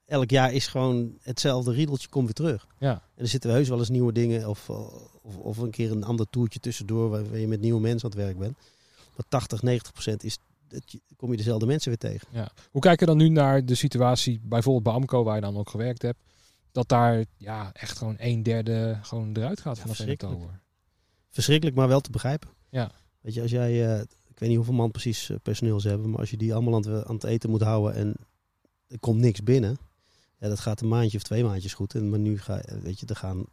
Elk jaar is gewoon hetzelfde riedeltje komt weer terug. Ja. En er zitten heus wel eens nieuwe dingen of, of, of een keer een ander toertje tussendoor waar, waar je met nieuwe mensen aan het werk bent. Maar 80, 90 procent is, dat je, kom je dezelfde mensen weer tegen. Hoe kijk je dan nu naar de situatie, bijvoorbeeld bij Amco, waar je dan ook gewerkt hebt, dat daar ja, echt gewoon een derde gewoon eruit gaat Ja, vanaf 1 verschrikkelijk. oktober? Verschrikkelijk, maar wel te begrijpen. Ja. Weet je, als jij, eh, ik weet niet hoeveel man precies eh, personeel ze hebben, maar als je die allemaal aan het, aan het eten moet houden en er komt niks binnen, ja, dat gaat een maandje of twee maandjes goed. En maar nu ga, weet je, er gaan,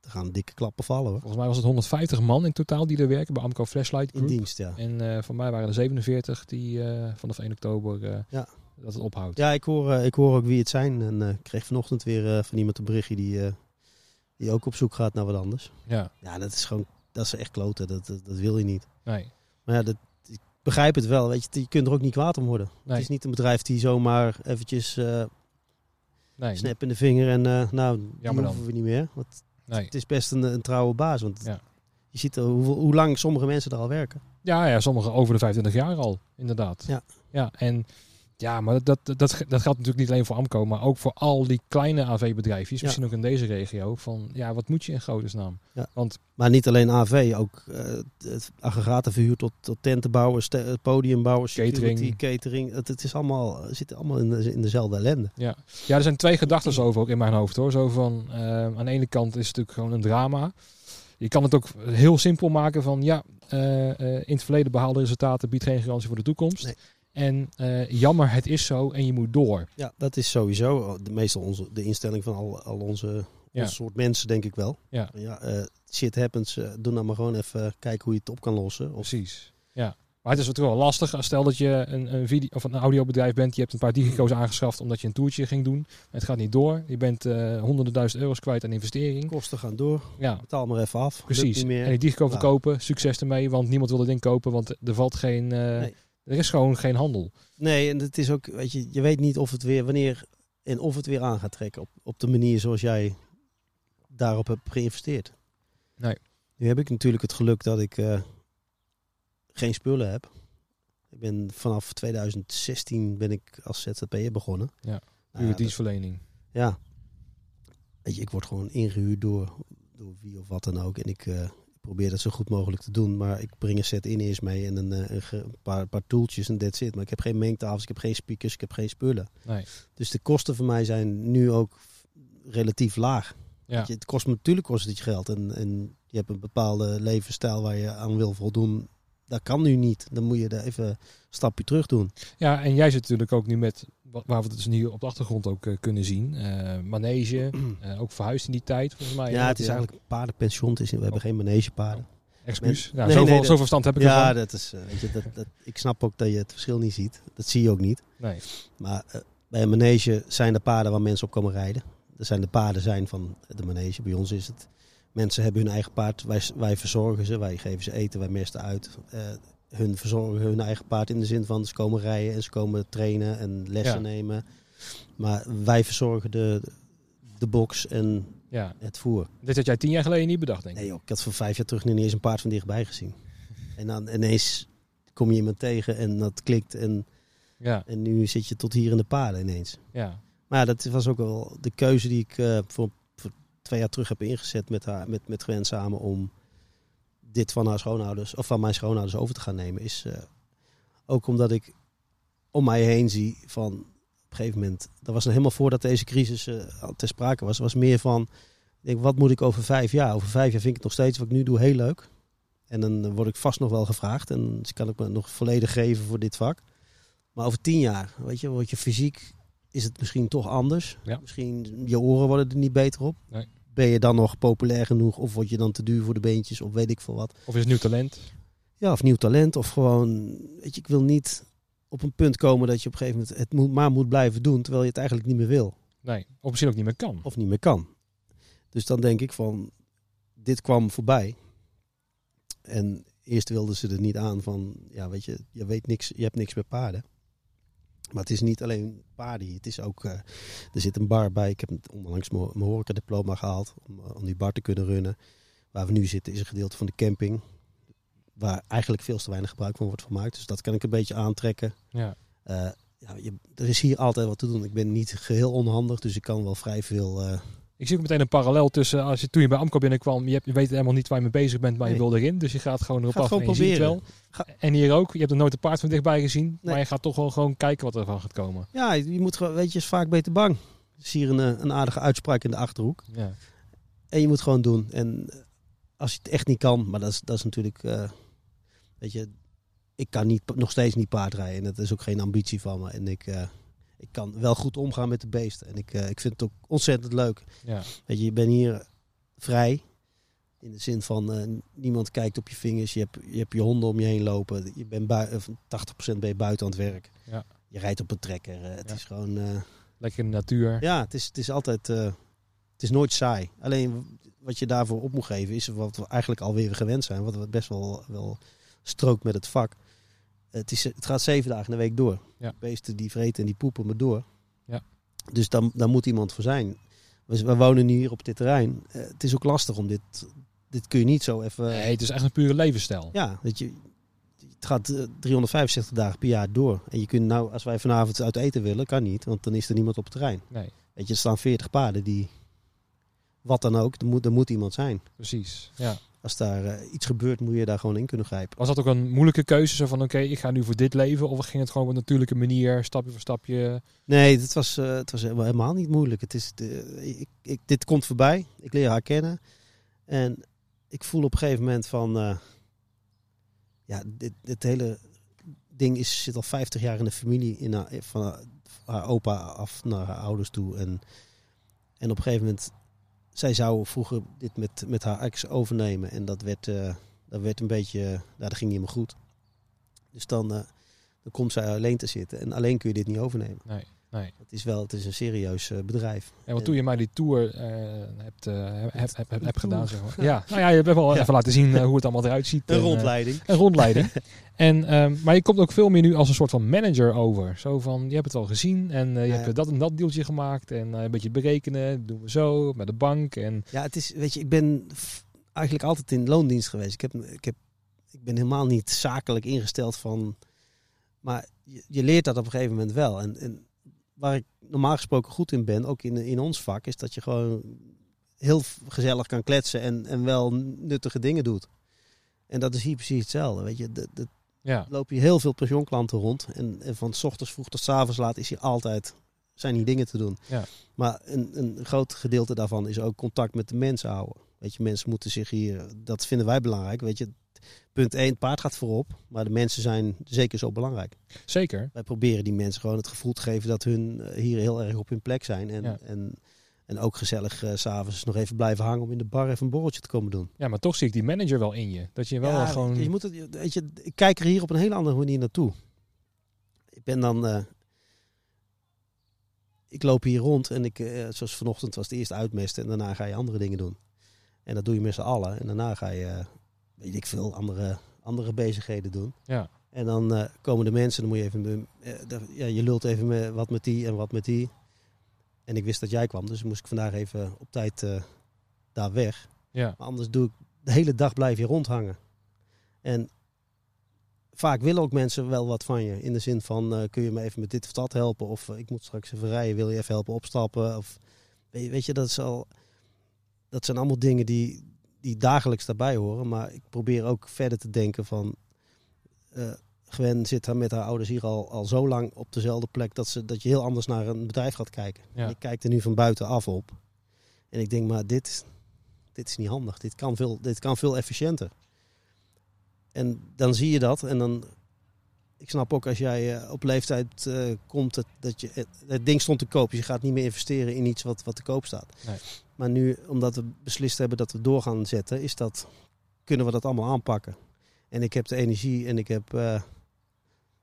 er gaan dikke klappen vallen hoor. Volgens mij was het 150 man in totaal die er werken bij Amco Flashlight In Group. dienst, ja. En eh voor mij waren er 47 die eh, vanaf 1 oktober eh, Ja. dat het ophoudt. Ja, ik hoor, eh, ik hoor ook wie het zijn. En eh, ik kreeg vanochtend weer eh, van iemand een berichtje die, eh, die ook op zoek gaat naar wat anders. Ja, Ja, dat is gewoon, dat is echt kloten. Dat, dat, dat wil je niet. nee. Maar ja, dat, begrijp het wel. Weet je, je kunt er ook niet kwaad om worden. Nee. Het is niet een bedrijf die zomaar eventjes eh Nee, snap in de vinger en eh, nou, Jammer dan. hoeven we niet meer. Want nee. het is best een, een trouwe baas. Want Ja. je ziet hoe, hoe lang sommige mensen er al werken. Ja, ja, sommigen over de 25 jaar al, inderdaad. Ja. ja en ja, maar dat, dat, dat, dat geldt natuurlijk niet alleen voor Amco, maar ook voor al die kleine AV-bedrijfjes, Ja. misschien ook in deze regio. Van ja, wat moet je in godesnaam? Ja. Want Maar niet alleen AV, ook eh het aggregaten verhuur tot, tot tentenbouwers, te, podiumbouwers, Catering. security, catering. Het, het is allemaal, zit allemaal in, de, in dezelfde ellende. ja. ja, er zijn twee gedachten over ook in mijn hoofd hoor. Zo van, eh, aan de ene kant is het natuurlijk gewoon een drama. Je kan het ook heel simpel maken van ja, eh, in het verleden behaalde resultaten biedt geen garantie voor de toekomst. Nee. En eh, jammer, het is zo en je moet door. Ja, dat is sowieso de, meestal onze, de instelling van al, al onze, Ja. soort mensen, denk ik wel. Ja. ja eh, shit happens, eh, doe nou maar gewoon even kijken hoe je het op kan lossen. Of, Precies. Ja. Maar het is natuurlijk wel lastig. Stel dat je een, een video of een audiobedrijf bent. Je hebt een paar digico's aangeschaft omdat je een toertje ging doen. Het gaat niet door. Je bent eh, honderden duizend euro's kwijt aan investering. kosten gaan door, Ja, betaal maar even af. Precies. En die digico Nou. verkopen. Succes ermee. Want niemand wil het ding kopen. Want er valt geen... Nee. Er is gewoon geen handel. Nee, en het is ook, weet je, je weet niet of het weer, wanneer en of het weer aan gaat trekken op, op de manier zoals jij daarop hebt geïnvesteerd. Nee. Nu heb ik natuurlijk het geluk dat ik eh, geen spullen heb. Ik ben vanaf 2016 ben ik als ZZP'er begonnen. Ja, Nou Puur dat- dienstverlening. ja. Weet je, ik word gewoon ingehuurd door, door wie of wat dan ook. En ik eh, probeer dat zo goed mogelijk te doen. Maar ik breng een set in eerst mee en een, eh, een, paar, paar toeltjes en that's it. Maar ik heb geen mengtafels, ik heb geen speakers, ik heb geen spullen. Nee. Dus de kosten voor mij zijn nu ook relatief laag. Ja. Je, het kost me natuurlijk kost het je geld. En, en je hebt een bepaalde levensstijl waar je aan wil voldoen. Dat kan nu niet. Dan moet je er even een stapje terug doen. ja, en jij zit natuurlijk ook nu met... Waar we het dus hier op de achtergrond ook eh, kunnen zien. eh, manege. <clears throat> eh, ook verhuisd in die tijd volgens mij. ja, het is eigenlijk een paardenpension. Het is, we hebben geen manegepaarden. Excuus. Ja, Nee, zoveel, nee, zoveel stand heb ik Ja, ervan. dat is, weet je, dat, dat, ik snap ook dat je het verschil niet ziet. Dat zie je ook niet. Nee. Maar bij een manege zijn de paarden waar mensen op komen rijden. Er zijn de paarden zijn van de manege. Bij ons is het. Mensen hebben hun eigen paard. Wij, wij verzorgen ze. Wij geven ze eten. Wij mesten uit. Hun verzorgen hun eigen paard in de zin van ze komen rijden en ze komen trainen en lessen Ja. nemen. Maar wij verzorgen de, de box en Ja. het voer. Dit had jij tien jaar geleden niet bedacht, denk ik. Nee joh, ik had voor vijf jaar terug niet eens een paard van dichtbij gezien. <laughs> En dan ineens kom je iemand tegen en dat klikt en, Ja, en nu zit je tot hier in de paarden ineens. ja. Maar ja, dat was ook wel de keuze die ik eh, voor, voor twee jaar terug heb ingezet met, haar, met, met Gwen samen om dit van haar schoonouders, of van mijn schoonouders over te gaan nemen. Is eh, Ook omdat ik om mij heen zie van op een gegeven moment, dat was nog helemaal voordat deze crisis uh, ter sprake was, was meer van, denk, wat moet ik over vijf jaar? Over vijf jaar vind ik het nog steeds wat ik nu doe heel leuk. En dan word ik vast nog wel gevraagd en dus kan ik me nog volledig geven voor dit vak. Maar over tien jaar, weet je, word je fysiek, is het misschien toch anders. Ja. Misschien je oren worden er niet beter op. Nee. Ben je dan nog populair genoeg of word je dan te duur voor de beentjes of weet ik veel wat. Of is het nieuw talent? Ja, of nieuw talent of gewoon, weet je, ik wil niet op een punt komen dat je op een gegeven moment het moet, maar moet blijven doen terwijl je het eigenlijk niet meer wil. Nee, of misschien ook niet meer kan. Of niet meer kan. Dus dan denk ik van, dit kwam voorbij. En eerst wilden ze er niet aan van, ja weet je, je weet niks, je hebt niks met paarden. Maar het is niet alleen paarden, het is ook, uh, er zit een bar bij. Ik heb onlangs mijn horecadiploma gehaald om, uh, om die bar te kunnen runnen. Waar we nu zitten is een gedeelte van de camping. Waar eigenlijk veel te weinig gebruik van wordt gemaakt. Dus dat kan ik een beetje aantrekken. Ja. Uh, ja, je, er is hier altijd wat te doen. Ik ben niet geheel onhandig, dus ik kan wel vrij veel ik zie ook meteen een parallel tussen als je toen je bij Amco binnenkwam, je, hebt, je weet helemaal niet waar je mee bezig bent, maar je wil erin. Dus je gaat gewoon erop Gaat af gewoon en je ziet het proberen. En hier ook, je hebt er nooit een paard van dichtbij gezien, maar je gaat toch wel gewoon kijken wat er van gaat komen. Ja, je moet gewoon, weet je, is vaak beter bang. Er is hier een, eh, een aardige uitspraak in de achterhoek. Ja. En je moet gewoon doen. En eh, als je het echt niet kan, maar dat is, dat is natuurlijk, eh, weet je, ik kan niet, nog steeds niet paardrijden. En dat is ook geen ambitie van me. En ik, ik kan wel goed omgaan met de beesten. En ik, eh, ik vind het ook ontzettend leuk. Ja. Weet je, je bent hier vrij. In de zin van eh, niemand kijkt op je vingers. Je hebt, je hebt je honden om je heen lopen. Je bent bui- of 80% ben je buiten aan het werk. Ja. Je rijdt op een trekker. eh, het Ja. is gewoon. Lekker in de natuur. ja, het is, het is altijd. het is nooit saai. Alleen wat je daarvoor op moet geven is wat we eigenlijk alweer gewend zijn. Wat we best wel, wel strookt met het vak. Het, is, het gaat zeven dagen in de week door. Ja. Beesten die vreten en die poepen maar door. Ja. Dus dan, daar moet iemand voor zijn. We, we wonen nu hier op dit terrein. Eh, het is ook lastig om dit. Dit kun je niet zo even. Nee, het is echt een pure levensstijl. Ja, dat je. Het gaat eh, 365 dagen per jaar door. En je kunt nou, als wij vanavond uit eten willen, kan niet. Want dan is er niemand op het terrein. Nee, Weet je, er staan 40 paarden die. Wat dan ook, er moet, er moet iemand zijn. precies. Ja. Als daar eh, iets gebeurt, moet je daar gewoon in kunnen grijpen. Was dat ook een moeilijke keuze? Zo van, oké, ik ga nu voor dit leven. Of ging het gewoon op een natuurlijke manier, stapje voor stapje? Nee, het was, eh, het was helemaal- niet moeilijk. Het is de, ik, ik, dit komt voorbij. Ik leer haar kennen. En ik voel op een gegeven moment van... eh, ja, dit, dit hele ding is, zit al 50 jaar in de familie. In haar, van haar, haar opa af naar haar ouders toe. En, en op een gegeven moment... Zij zou vroeger dit met, met haar ex overnemen. En dat werd, eh, dat werd een beetje... nou, dat ging niet helemaal goed. Dus dan, eh, dan komt zij alleen te zitten. En alleen kun je dit niet overnemen. Nee, nee. Het is wel, het is een serieus eh, bedrijf. En wat toen je mij die tour eh, hebt, eh, heb, heb, heb, heb Een gedaan, zeg maar. <laughs> Ja, nou ja, je hebt wel Ja. even laten zien eh, hoe het allemaal eruit ziet. Een En, eh, rondleiding. Een rondleiding. <laughs> en, ehm, maar je komt ook veel meer nu als een soort van manager over. Zo van, je hebt het al gezien en eh, je Ja, hebt ja. dat en dat deeltje gemaakt. En eh, een beetje berekenen, dat doen we zo, met de bank. En Ja, het is, weet je, ik ben eigenlijk altijd in loondienst geweest. Ik, heb, ik, heb, ik ben helemaal niet zakelijk ingesteld van. Maar je, je leert dat op een gegeven moment wel. En, en waar ik normaal gesproken goed in ben, ook in, in ons vak, is dat je gewoon heel gezellig kan kletsen en, en wel nuttige dingen doet. En dat is hier precies hetzelfde. Weet je, de, de, ja, lopen hier heel veel pensioenklanten rond. En, en van s ochtends vroeg tot s avonds laat is hier altijd, zijn hier dingen te doen. Ja. Maar een, een groot gedeelte daarvan is ook contact met de mensen houden. Weet je, mensen moeten zich hier, dat vinden wij belangrijk. Weet je, punt 1, het paard gaat voorop. Maar de mensen zijn zeker zo belangrijk. zeker. Wij proberen die mensen gewoon het gevoel te geven dat hun eh, hier heel erg op hun plek zijn. En, Ja. en, en ook gezellig s s'avonds nog even blijven hangen om in de bar even een borreltje te komen doen. Ja, maar toch zie ik die manager wel in je. Dat je wel Ja, gewoon... je moet het, weet je, ik kijk er hier op een hele andere manier naartoe. Ik ben dan. eh, ik loop hier rond en ik, zoals vanochtend was het eerst uitmesten en daarna ga je andere dingen doen. En dat doe je met z'n allen. En daarna ga je, weet ik veel, andere, andere bezigheden doen. Ja. En dan eh, komen de mensen, dan moet je even, eh, ja, je lult even met, wat met die en wat met die. En ik wist dat jij kwam, dus moest ik vandaag even op tijd eh, daar weg. ja, Maar anders doe ik de hele dag blijf je rondhangen. En vaak willen ook mensen wel wat van je. In de zin van, kun je me even met dit of dat helpen? Of ik moet straks even rijden, wil je even helpen opstappen? Of, weet, je, weet je, dat, is al, dat zijn allemaal dingen die, die dagelijks daarbij horen. Maar ik probeer ook verder te denken van... eh, Gwen zit daar met haar ouders hier al, al zo lang op dezelfde plek dat, ze, dat je heel anders naar een bedrijf gaat kijken. Ja. En ik kijk er nu van buitenaf op. En ik denk, maar dit, dit is niet handig. Dit kan, veel, dit kan veel efficiënter. En dan zie je dat. En dan, ik snap ook als jij eh, op leeftijd eh, komt dat, dat je het, het ding stond te koop. Dus je gaat niet meer investeren in iets wat, wat te koop staat. Nee. Maar nu, omdat we beslist hebben dat we door gaan zetten, is dat, kunnen we dat allemaal aanpakken. En ik heb de energie en ik heb, eh,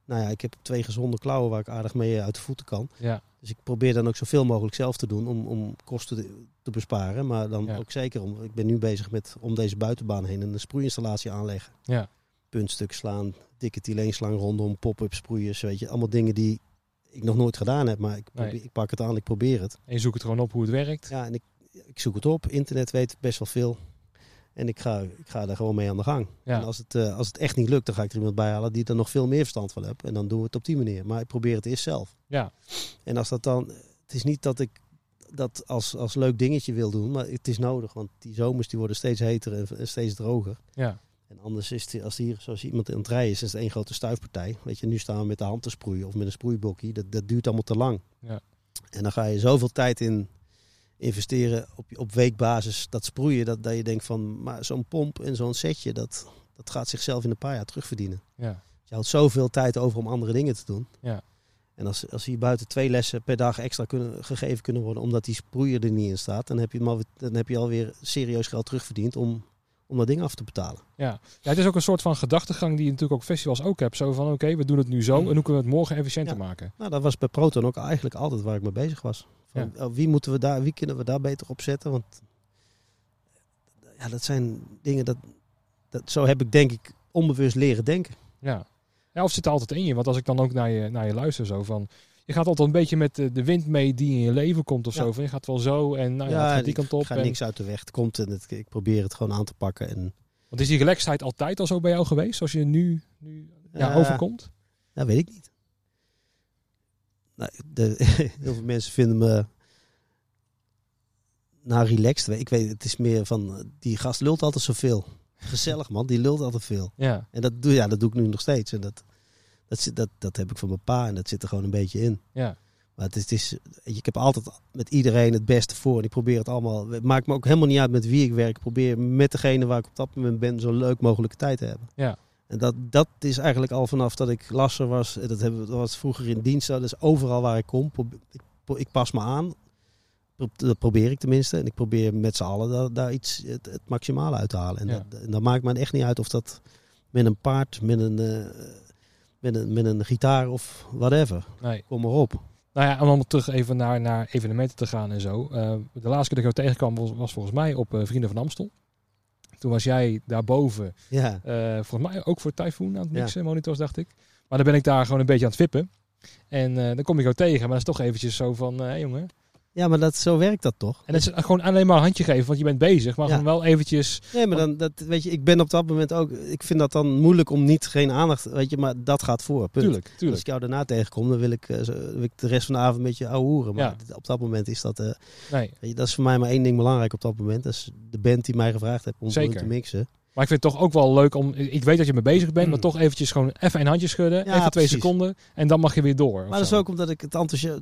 nou ja, ik heb twee gezonde klauwen waar ik aardig mee uit de voeten kan. Ja, Dus ik probeer dan ook zoveel mogelijk zelf te doen om, om kosten te, te besparen. Maar dan Ja. ook zeker om. Ik ben nu bezig met om deze buitenbaan heen een sproeiinstallatie aanleggen. ja, Puntstuk slaan, dikke tileenslang rondom, pop-up sproeiers. Weet je, allemaal dingen die ik nog nooit gedaan heb. Maar ik, Nee. ik pak het aan, ik probeer het. en je zoekt het gewoon op hoe het werkt. Ja, en ik, ik zoek het op. Internet weet best wel veel. En ik ga, ik ga daar gewoon mee aan de gang. Ja. En als het, eh, als het echt niet lukt, dan ga ik er iemand bij halen die er nog veel meer verstand van heeft. En dan doen we het op die manier. Maar ik probeer het eerst zelf. Ja, En als dat dan. Het is niet dat ik dat als, als leuk dingetje wil doen, maar het is nodig. Want die zomers die worden steeds heter en, en steeds droger. ja, En anders is het, als hier zoals iemand aan het rijden is, is het één grote stuifpartij. Weet je, nu staan we met de hand te sproeien of met een sproeibokkie. Dat, dat duurt allemaal te lang. Ja. En dan ga je zoveel tijd in investeren op, op weekbasis. Dat sproeien, dat, dat je denkt van, maar zo'n pomp en zo'n setje, dat, dat gaat zichzelf in een paar jaar terugverdienen. ja, Je houdt zoveel tijd over om andere dingen te doen. Ja. En als, als hier buiten twee lessen per dag extra kunnen, gegeven kunnen worden, omdat die sproeier er niet in staat, dan heb je, alweer, dan heb je alweer serieus geld terugverdiend om, om dat ding af te betalen. ja. ja, het is ook een soort van gedachtegang die je natuurlijk ook festivals ook hebt. Zo van, oké, we doen het nu zo en hoe kunnen we het morgen efficiënter Ja. maken? Nou, dat was bij Proton ook eigenlijk altijd waar ik mee bezig was. Van, oh, wie, moeten we daar, wie kunnen we daar beter op zetten? Want ja, dat zijn dingen dat, dat. Zo heb ik denk ik onbewust leren denken. Ja. ja, of zit er altijd in je? Want als ik dan ook naar je, naar je luister zo van... Je gaat altijd een beetje met de, wind mee die in je leven komt of Ja. zo. Van, je gaat wel zo en nou ja, gaat die ik kant op. ga en- niks uit de weg. Het komt en het, ik probeer het gewoon aan te pakken. En, Want is die relaxedheid altijd al zo bij jou geweest? Als je nu, nu ja, overkomt? Dat weet ik niet. Nou, de, <laughs> heel veel mensen vinden me nou relaxed. Ik weet, het is meer van eh, die gast lult altijd zoveel. Gezellig man, die lult altijd veel. Ja, En dat doe, ja, dat doe ik nu nog steeds. En dat, dat, zit, dat, dat heb ik van mijn pa en dat zit er gewoon een beetje in. ja, Maar het is, het ik heb altijd met iedereen het beste voor. En ik probeer het allemaal. Het maakt me ook helemaal niet uit met wie ik werk. Ik probeer met degene waar ik op dat moment ben zo leuk mogelijke tijd te hebben. ja, En dat, dat is eigenlijk al vanaf dat ik lasser was. Dat, hebben, we- dat was vroeger in dienst. Dat is overal waar ik kom. Ik, ik pas me aan. Dat probeer ik tenminste. En ik probeer met z'n allen daar, daar iets het, het maximale uit te halen. En, Ja. dat, en dan maakt me echt niet uit of dat met een paard, met een, eh, met een, met een gitaar of whatever. nee. Kom maar op. Nou ja, om dan terug even naar, naar evenementen te gaan en zo. Eh, de laatste keer dat ik jou tegenkwam was, was volgens mij op eh, Vrienden van Amstel. Toen was jij daarboven, Ja, eh volgens mij ook voor Typhoon aan het Ja. mixen, monitors dacht ik. Maar dan ben ik daar gewoon een beetje aan het vippen. En eh, dan kom ik jou tegen, maar dat is toch eventjes zo van, hé jongen. Ja maar dat, zo werkt dat toch? En dat is gewoon alleen maar een handje geven, want je bent bezig. Maar Ja. gewoon wel eventjes, Nee, maar dan, dat, weet je, ik ben op dat moment ook. Ik vind dat dan moeilijk om niet geen aandacht. Weet je, maar dat gaat voor. Punt. tuurlijk, Als tuurlijk. ik jou daarna tegenkom, dan wil ik, eh, wil ik de rest van de avond met je ouwe hoeren. Maar Ja. op dat moment is dat, eh, Nee. weet je, dat is voor mij maar één ding belangrijk op dat moment. Dat is de band die mij gevraagd heeft om Zeker. te mixen. Maar ik vind het toch ook wel leuk om. Ik weet dat je mee bezig bent, Mm. maar toch eventjes gewoon even een handje schudden. Ja, even twee precies. seconden. En dan mag je weer door. Maar dat is zo. ook omdat ik het enthousiast,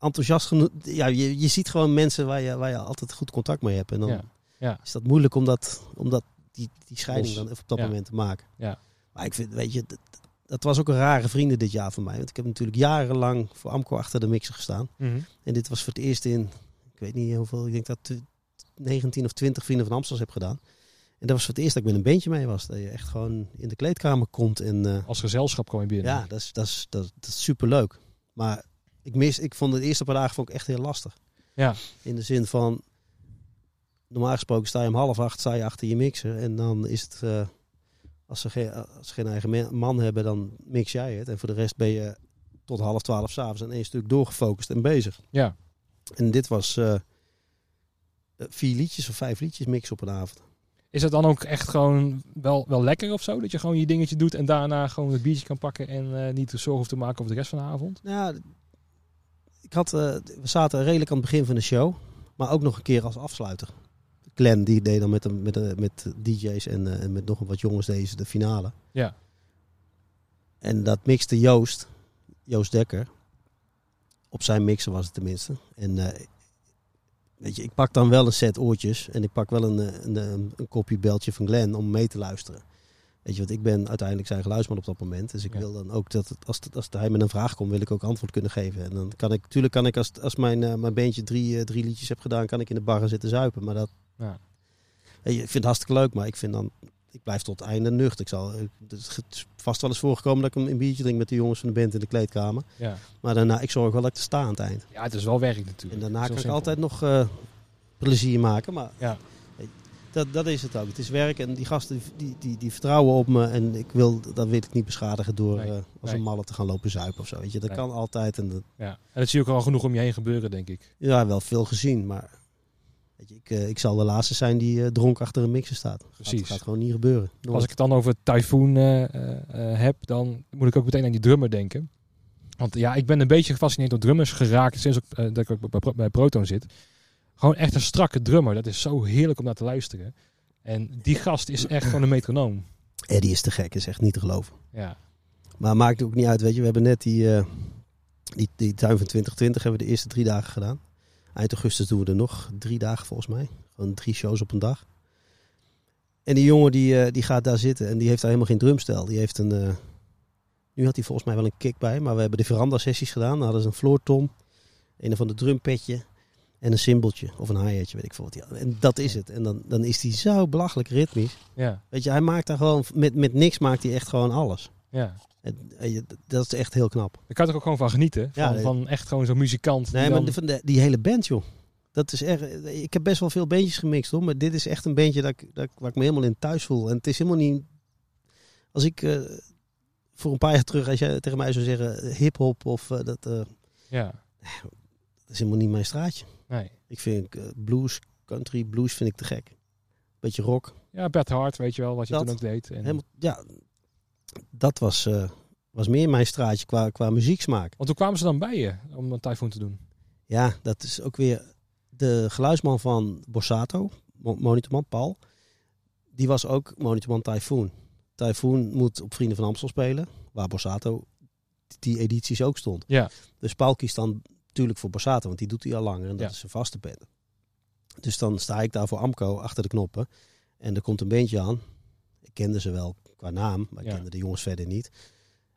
enthousiast genoeg... Ja, je, je ziet gewoon mensen waar je, waar je altijd goed contact mee hebt. En dan Ja, ja. is dat moeilijk om, dat, om dat, die, die scheiding dan even op dat Ja. moment te maken. Ja. Maar ik vind, weet je, dat, dat was ook een rare vrienden dit jaar voor mij. Want ik heb natuurlijk jarenlang voor Amco achter de mixer gestaan. Mhm. En dit was voor het eerst in, ik weet niet hoeveel, ik denk dat ik 19 of 20 vrienden van Amsterdam heb gedaan. En dat was voor het eerst dat ik met een bandje mee was. Dat je echt gewoon in de kleedkamer komt. En eh, Als gezelschap kom je binnen. ja, dat is, dat, is, dat, dat is super leuk. Maar ik, mis, ik vond het eerste paar dagen vond ik echt heel lastig. Ja. In de zin van, normaal gesproken sta je om half acht sta je achter je mixer. En dan is het, eh, als, ze geen, als ze geen eigen man hebben, dan mix jij het. En voor de rest ben je tot half twaalf s'avonds en één stuk doorgefocust en bezig. Ja. En dit was eh, vier liedjes of vijf liedjes mixen op een avond. Is het dan ook echt gewoon wel, wel lekker of zo? Dat je gewoon je dingetje doet en daarna gewoon het biertje kan pakken en eh, niet de zorg hoeft te maken over de rest van de avond? Nou, ik had, eh, we zaten redelijk aan het begin van de show, maar ook nog een keer als afsluiter. Glenn die deed dan met, de, met, de, met de DJ's en, eh, en met nog wat jongens deze de finale. Ja. En dat mixte Joost, Joost Dekker. Op zijn mixer was het tenminste. En eh, weet je, ik pak dan wel een set oortjes en ik pak wel een, eh, een, een, een kopje beltje van Glenn om mee te luisteren. Weet je, want ik ben uiteindelijk zijn geluidsman op dat moment. Dus ik Ja. wil dan ook dat het, als, het, als hij met een vraag komt, wil ik ook antwoord kunnen geven. En dan kan ik, natuurlijk kan ik als, als mijn, eh, mijn beentje drie, eh, drie liedjes heb gedaan, kan ik in de bar gaan zitten zuipen. Maar dat, Ja. Weet je, ik vind het hartstikke leuk, maar ik vind dan, ik blijf tot het einde nuchter. Ik zal, ik- het is vast wel eens voorgekomen dat ik een, biertje drink met de jongens van de band in de kleedkamer. Ja. Maar daarna, ik zorg wel dat ik er sta aan het eind. ja, het is wel werk natuurlijk. En daarna kan ik altijd nog eh, plezier maken. Maar Ja. Dat, dat is het ook. Het is werk en die gasten die, die, die vertrouwen op me. En ik wil, dat weet ik niet beschadigen door Nee. eh, als Nee. een malle te gaan lopen zuipen of zo. Weet je, dat Nee. kan altijd. En dat, Ja. En dat zie je ook al genoeg om je heen gebeuren, denk ik. ja, wel veel gezien. Maar weet je, ik, eh, ik zal de laatste zijn die eh, dronk achter een mixer staat. Dat Precies. gaat gewoon niet gebeuren. Nooit. Als ik het dan over Typhoon heb, dan moet ik ook meteen aan die drummer denken. Want ja, ik ben een beetje gefascineerd door drummers geraakt sinds ik, dat ik ook bij Proton zit. Gewoon echt een strakke drummer. Dat is zo heerlijk om naar te luisteren. En die gast is echt gewoon een metronoom. Eddie is te gek, is echt niet te geloven. Ja, Maar maakt ook niet uit, weet je. We hebben net die, eh, die, die tuin van 2020 hebben we de eerste drie dagen gedaan. Eind augustus doen we er nog drie dagen volgens mij. Gewoon drie shows op een dag. En die jongen die, eh, die gaat daar zitten en die heeft daar helemaal geen drumstel. Die heeft een... eh, nu had hij volgens mij wel een kick bij, maar we hebben de veranda sessies gedaan. Dan hadden ze een floortom, een van de drumpetje en een cymbeltje of een hi-hatje, weet ik veel wat. hij. En dat is het. En dan, dan is hij zo belachelijk ritmisch. ja, Weet je, hij maakt daar gewoon, met, met niks maakt hij echt gewoon alles. ja. Dat is echt heel knap. Daar kan er ook gewoon van genieten. Van, nee. van echt gewoon zo'n muzikant. Nee, die maar dan- de, die hele band, joh. Dat is echt, ik heb best wel veel bandjes gemixt, hoor. Maar dit is echt een bandje dat ik, dat, waar ik me helemaal in thuis voel. En het is helemaal niet... Als ik eh, voor een paar jaar terug, als jij tegen mij zou zeggen eh, hip-hop of eh, dat, eh, Ja, dat is helemaal niet mijn straatje. Nee. Ik vind eh, blues, country, blues vind ik te gek. Beetje rock. Ja, Bert Hart, weet je wel, wat je Dat. toen ook deed. En, Helemaal, ja, dat was, eh, was meer mijn straatje qua, qua muzieksmaak. Want hoe kwamen ze dan bij je om een Typhoon te doen? Ja, dat is ook weer de geluidsman van Borsato, Mo- monitorman Paul. Die was ook monitorman Typhoon. Typhoon moet op Vrienden van Amstel spelen, waar Borsato die edities ook stond. Ja. Dus Paul kiest dan natuurlijk voor Borsato, want die doet hij al langer en dat Ja. is zijn vaste band. Dus dan sta ik daar voor Amco achter de knoppen en er komt een beentje aan. Ik kende ze wel qua naam, maar ik Ja. kende de jongens verder niet.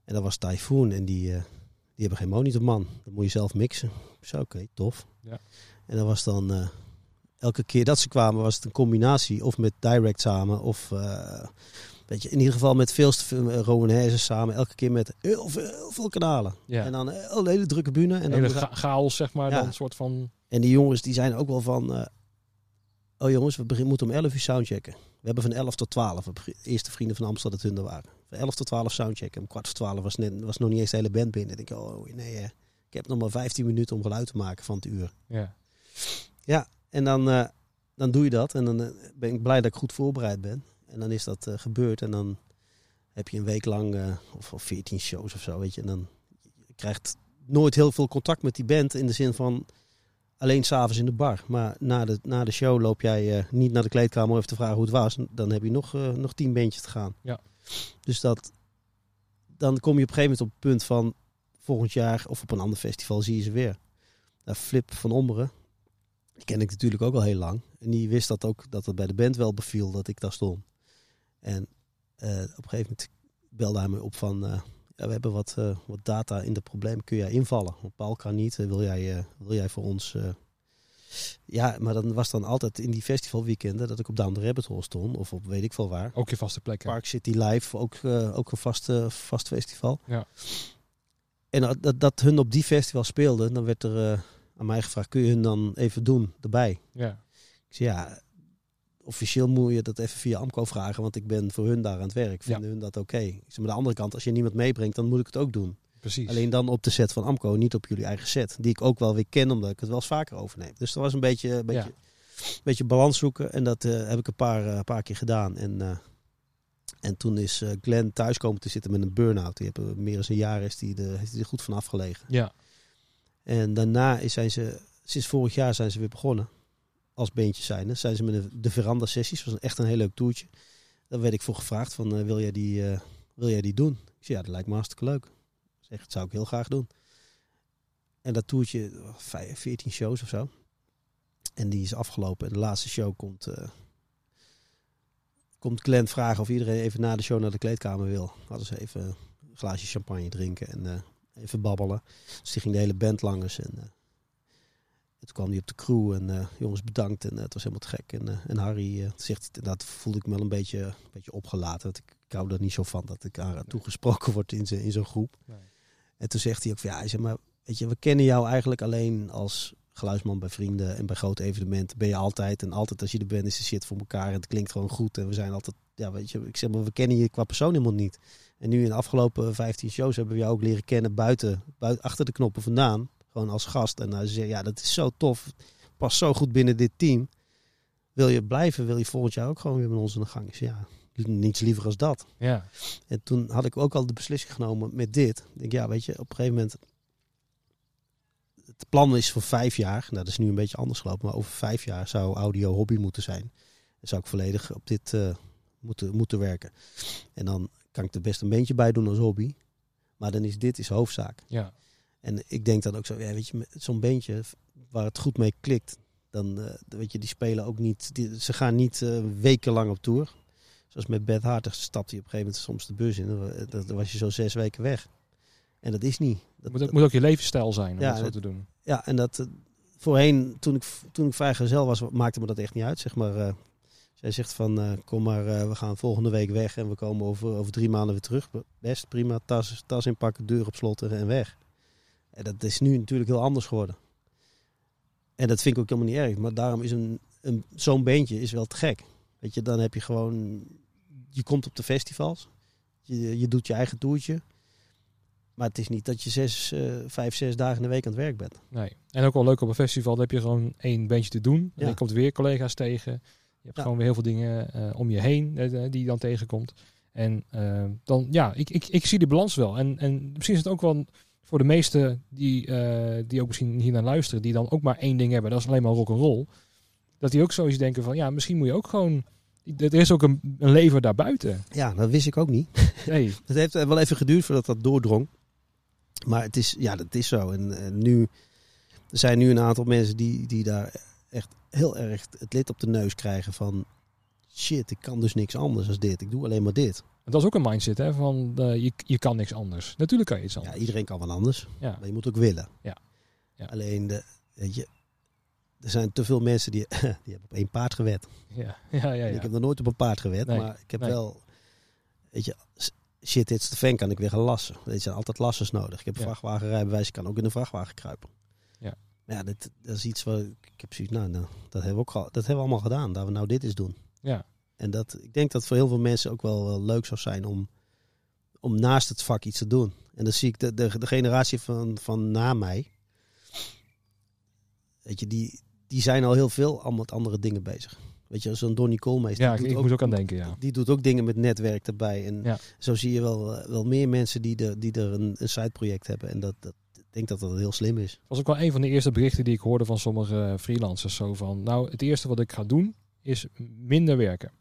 En dat was Typhoon en die, eh, die hebben geen monitorman. Dat moet je zelf mixen. Zei oké, tof. Ja. En dat was dan eh, elke keer dat ze kwamen was het een combinatie of met direct samen of eh, weet je in ieder geval met veel uh, Rowan samen. Elke keer met heel veel, heel veel kanalen. Ja. En dan eh, een hele drukke bühne. En, dan cha- chaos, zeg maar, Ja. dan een soort van... en die jongens die zijn ook wel van... eh, oh jongens, we begin, moeten om 11 uur soundchecken. We hebben van 11 tot 12. De eerste vrienden van Amsterdam dat hun er waren. Van 11 tot 12 soundchecken. Om kwart voor 12 was, net, was nog niet eens de hele band binnen. Dan denk ik, oh nee, eh, ik heb nog maar 15 minuten om geluid te maken van het uur. Ja. En dan, eh, dan doe je dat. En dan eh, ben ik blij dat ik goed voorbereid ben. En dan is dat eh, gebeurd. En dan heb je een week lang, eh, of, of 14 shows of zo, weet je. En dan je krijgt nooit heel veel contact met die band. In de zin van alleen s'avonds in de bar. Maar na de, na de show loop jij eh, niet naar de kleedkamer om even te vragen hoe het was. Dan heb je nog, nog tien bandjes te gaan. Ja. Dus dat, dan kom je op een gegeven moment op het punt van volgend jaar of op een ander festival zie je ze weer. Nou, Flip van Ommeren, die ken ik natuurlijk ook al heel lang. En die wist dat ook, dat het bij de band wel beviel dat ik daar stond. En eh, op een gegeven moment belde hij me op van... eh, ja, we hebben wat, eh, wat data in de probleem. Kun jij invallen? Want Paul kan niet. Wil, jij, wil jij voor ons... Ja, maar dan was dan altijd in die festivalweekenden... dat ik op Down the Rabbit Hole stond. Of op weet ik veel waar. Ook je vaste plekken. Park City Live, ook, ook een vast, vast festival. Ja. En dat, dat, hun op die festival speelden, dan werd er aan mij gevraagd: kun je hun dan even doen erbij? Ja. Ik zei ja, officieel moet je dat even via Amco vragen, want ik ben voor hun daar aan het werk. Vinden hun dat oké? Ik zei, maar aan de andere kant, als je niemand meebrengt, dan moet ik het ook doen. Precies. Alleen dan op de set van Amco, niet op jullie eigen set. Die ik ook wel weer ken, omdat ik het wel eens vaker overneem. Dus dat was een beetje, een beetje, een beetje balans zoeken. En dat eh, heb ik een paar, eh, paar keer gedaan. En, eh, en toen is Glenn thuis komen te zitten met een burn-out. Die hebben meer dan een jaar is die, de, heeft hij er goed van afgelegen. Ja. En daarna is- zijn ze, sinds vorig jaar zijn ze weer begonnen. Als beentjes zijn. Zijn ze met de, de veranda sessies. was echt een heel leuk toertje. Daar werd ik voor gevraagd van, eh, wil, jij die, eh, wil jij die doen? Ik zei, ja, dat lijkt me hartstikke leuk. Zeg, dat zou ik heel graag doen. En dat toertje, oh, vijf- 14 shows of zo. En die is afgelopen. En de laatste show komt, eh, komt Glenn vragen of iedereen even na de show naar de kleedkamer wil. Hadden ze even een glaasje champagne drinken en even babbelen. Dus die ging de hele band langs. En, toen kwam hij op de crew en eh, jongens bedankt. En eh, het was helemaal te gek. En, eh, en Harry zegt, dat voelde ik me wel een beetje, een beetje opgelaten. Want ik, ik hou er niet zo van dat ik aan toegesproken word in, in zo'n groep. Nee. En toen zegt hij ook van ja, hij zegt maar, weet je, we kennen jou eigenlijk alleen als geluidsman bij vrienden en bij grote evenementen. Ben je altijd en altijd als je er bent is de shit voor elkaar en het klinkt gewoon goed. En we zijn altijd, ja weet je, ik zeg maar, we kennen je qua persoon helemaal niet. En nu in de afgelopen 15 shows hebben we jou ook leren kennen buiten, buiten achter de knoppen vandaan. Gewoon als gast. En hij zei, ja, dat is zo tof. Past zo goed binnen dit team. Wil je blijven? Wil je volgend jaar ook gewoon weer met ons aan de gang? Zei, ja, niets liever als dat. Ja, En toen had ik ook al de beslissing genomen met dit. Ik denk, ja, weet je, op een gegeven moment. Het plan is voor vijf jaar. Nou, dat is nu een beetje anders gelopen. Maar over vijf jaar zou audio hobby moeten zijn. Dan zou ik volledig op dit eh, moeten, moeten werken. En dan kan ik er best een beentje bij doen als hobby. Maar dan is dit is hoofdzaak. ja. En ik denk dan ook zo, ja, weet je, met zo'n beentje waar het goed mee klikt. Dan eh, weet je, die spelen ook niet. Die, ze gaan niet eh, wekenlang op tour. Zoals met Beth Hart, daar stapte je op een gegeven moment soms de bus in. Dan, dan- was je zo zes weken weg. En dat is niet. Dat, moet, ook je levensstijl zijn om Ja, dat zo te doen. ja, en dat eh, voorheen, toen ik, toen ik vrijgezel was, maakte me dat echt niet uit. Zeg maar, eh, zij zegt van, eh, kom maar, eh, we gaan volgende week weg en we komen over, over drie maanden weer terug. Best prima, tas, tas inpakken, deur op slot en weg. En dat is nu natuurlijk heel anders geworden. En dat vind ik ook helemaal niet erg. Maar daarom is een, een, zo'n beentje is wel te gek. Weet je, dan heb je gewoon, je komt op de festivals, je, je doet je eigen toertje. Maar het is niet dat je zes, eh, vijf, zes dagen in de week aan het werk bent. Nee. En ook wel leuk op een festival, dan heb je gewoon één bandje te doen. En Ja. je komt weer collega's tegen. Je hebt Ja. gewoon weer heel veel dingen eh, om je heen eh, die je dan tegenkomt. En dan, ja, ik, ik, ik zie de balans wel. En, en misschien is het ook wel voor de meesten die, eh, die ook misschien hier naar luisteren, die dan ook maar één ding hebben, dat is alleen maar rock and roll. Dat die ook zoiets denken van, ja, misschien moet je ook gewoon, er is ook een, een leven daarbuiten. Ja, dat wist ik ook niet. <laughs> Nee, <laughs> Het heeft wel even geduurd voordat dat doordrong. Maar het is, ja, dat is zo. En, en nu, er zijn nu een aantal mensen die, die daar echt heel erg het lid op de neus krijgen van... Shit, ik kan dus niks anders dan dit. Ik doe alleen maar dit. dat is ook een mindset, hè, van eh, je, je kan niks anders. Natuurlijk kan je iets Ja, anders. iedereen kan wel anders. Ja. Maar je moet ook willen. Ja. Ja. Alleen, de, weet je, er zijn te veel mensen die, <laughs> die hebben op één paard gewet. Ja, <laughs> ja, ja. ja. Ik heb nog nooit op een paard gewet, Nee, maar ik heb nee. wel, weet je, shit, dit is de fan, kan ik weer gaan lassen. Er zijn altijd lassers nodig. Ik heb een Ja. vrachtwagenrijbewijs, ik kan ook in een vrachtwagen kruipen. Ja. Ja, dit, dat is iets waar ik, heb zoiets, nou, nou, dat hebben we ook al, dat hebben we allemaal gedaan, dat we nou dit eens doen. Ja. En dat, ik denk dat voor heel veel mensen ook wel, leuk zou zijn om, om naast het vak iets te doen. En dan zie ik de, de, de generatie van, van na mij, weet je, die, die zijn al heel veel al met andere dingen bezig. Weet je, zo'n Donny Koolmeester. Ja, ik moet ook aan denken, ja. die doet ook dingen met netwerk erbij. En Ja. zo zie je wel, eh, wel meer mensen die, de, die er een, een sideproject hebben. En dat, dat, ik denk dat dat heel slim is. Dat was ook wel een van de eerste berichten die ik hoorde van sommige eh, freelancers. Zo van, nou, het eerste wat ik ga doen is minder werken.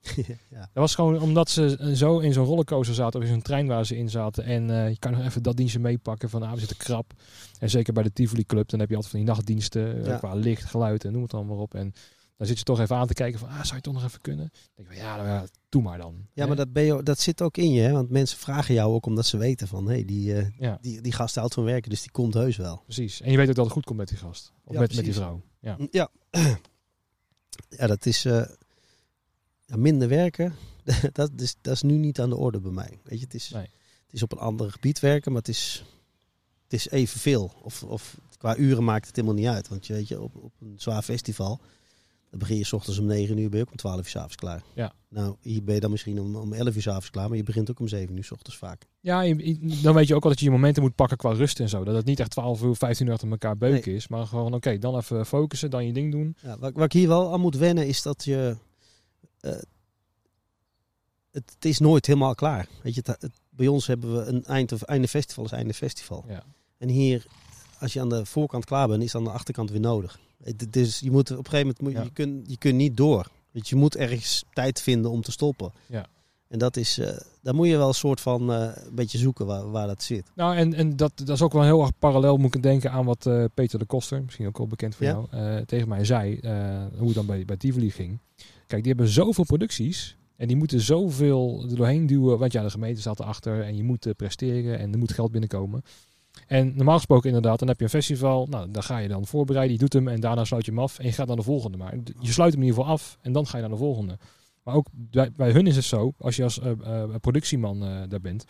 <laughs> ja. Dat was gewoon omdat ze zo in zo'n rollercoaster zaten, of in zo'n trein waar ze in zaten. En eh, je kan nog even dat dienstje meepakken van, ah, we zitten krap. En zeker bij de Tivoli Club, dan heb je altijd van die nachtdiensten, eh, Ja. qua licht, geluid en noem het allemaal op. En dan zit je toch even aan te kijken van, ah, zou je toch nog even kunnen? Dan denk ik, van, ja, nou ja, doe maar dan. Ja, Hè? maar dat, ben je, dat zit ook in je. Hè? Want mensen vragen jou ook omdat ze weten van... hé, hey, die, eh, Ja, die, die gast houdt van werken, dus die komt heus wel. precies. En je weet ook dat het goed komt met die gast. Of Ja, met, met die vrouw. Ja. Ja, <clears throat> ja dat is... eh, minder werken, <laughs> dat is, dat is nu niet aan de orde bij mij. Weet je, het is, Nee. het is op een ander gebied werken, maar het is, het is evenveel. Of, of qua uren maakt het helemaal niet uit. Want je weet je, op, op een zwaar festival, dan begin je 's ochtends om 9 uur, ben je ook om 12 uur 's avonds klaar. Ja. Nou, hier ben je dan misschien om, om 11 uur 's avonds klaar, maar je begint ook om 7 uur 's ochtends vaak. Ja, dan weet je ook wel dat je je momenten moet pakken qua rust en zo. Dat het niet echt 12 uur, 15 uur achter elkaar beuken is. Maar gewoon, oké, dan even focussen, dan je ding doen. Ja, wat, wat ik hier wel aan moet wennen is dat je. eh, het, het is nooit helemaal klaar. Weet je, het, het- bij ons hebben we een eind of einde festival is einde festival. Ja. En hier, als je aan de voorkant klaar bent, is aan de achterkant weer nodig. Het, dus je moet op een gegeven moment moet, Ja. je, kunt, je kunt niet door. Je, je moet ergens tijd vinden om te stoppen. Ja. En dat is, uh, daar moet je wel een soort van uh, een beetje zoeken waar, waar dat zit. Nou, en, en dat, dat is ook wel heel erg parallel, moet ik denken aan wat uh, Peter de Koster, misschien ook wel bekend voor ja? jou, tegen mij zei, hoe het dan bij, bij Tivoli ging. Kijk, die hebben zoveel producties en die moeten zoveel er doorheen duwen, want ja, de gemeente staat erachter en je moet presteren en er moet geld binnenkomen. En normaal gesproken inderdaad, dan heb je een festival, nou, dan ga je dan voorbereiden, je doet hem en daarna sluit je hem af en je gaat naar de volgende. Maar je sluit hem in ieder geval af en dan ga je naar de volgende. Maar ook bij, bij hun is het zo, als je als uh, uh, productieman uh, daar bent,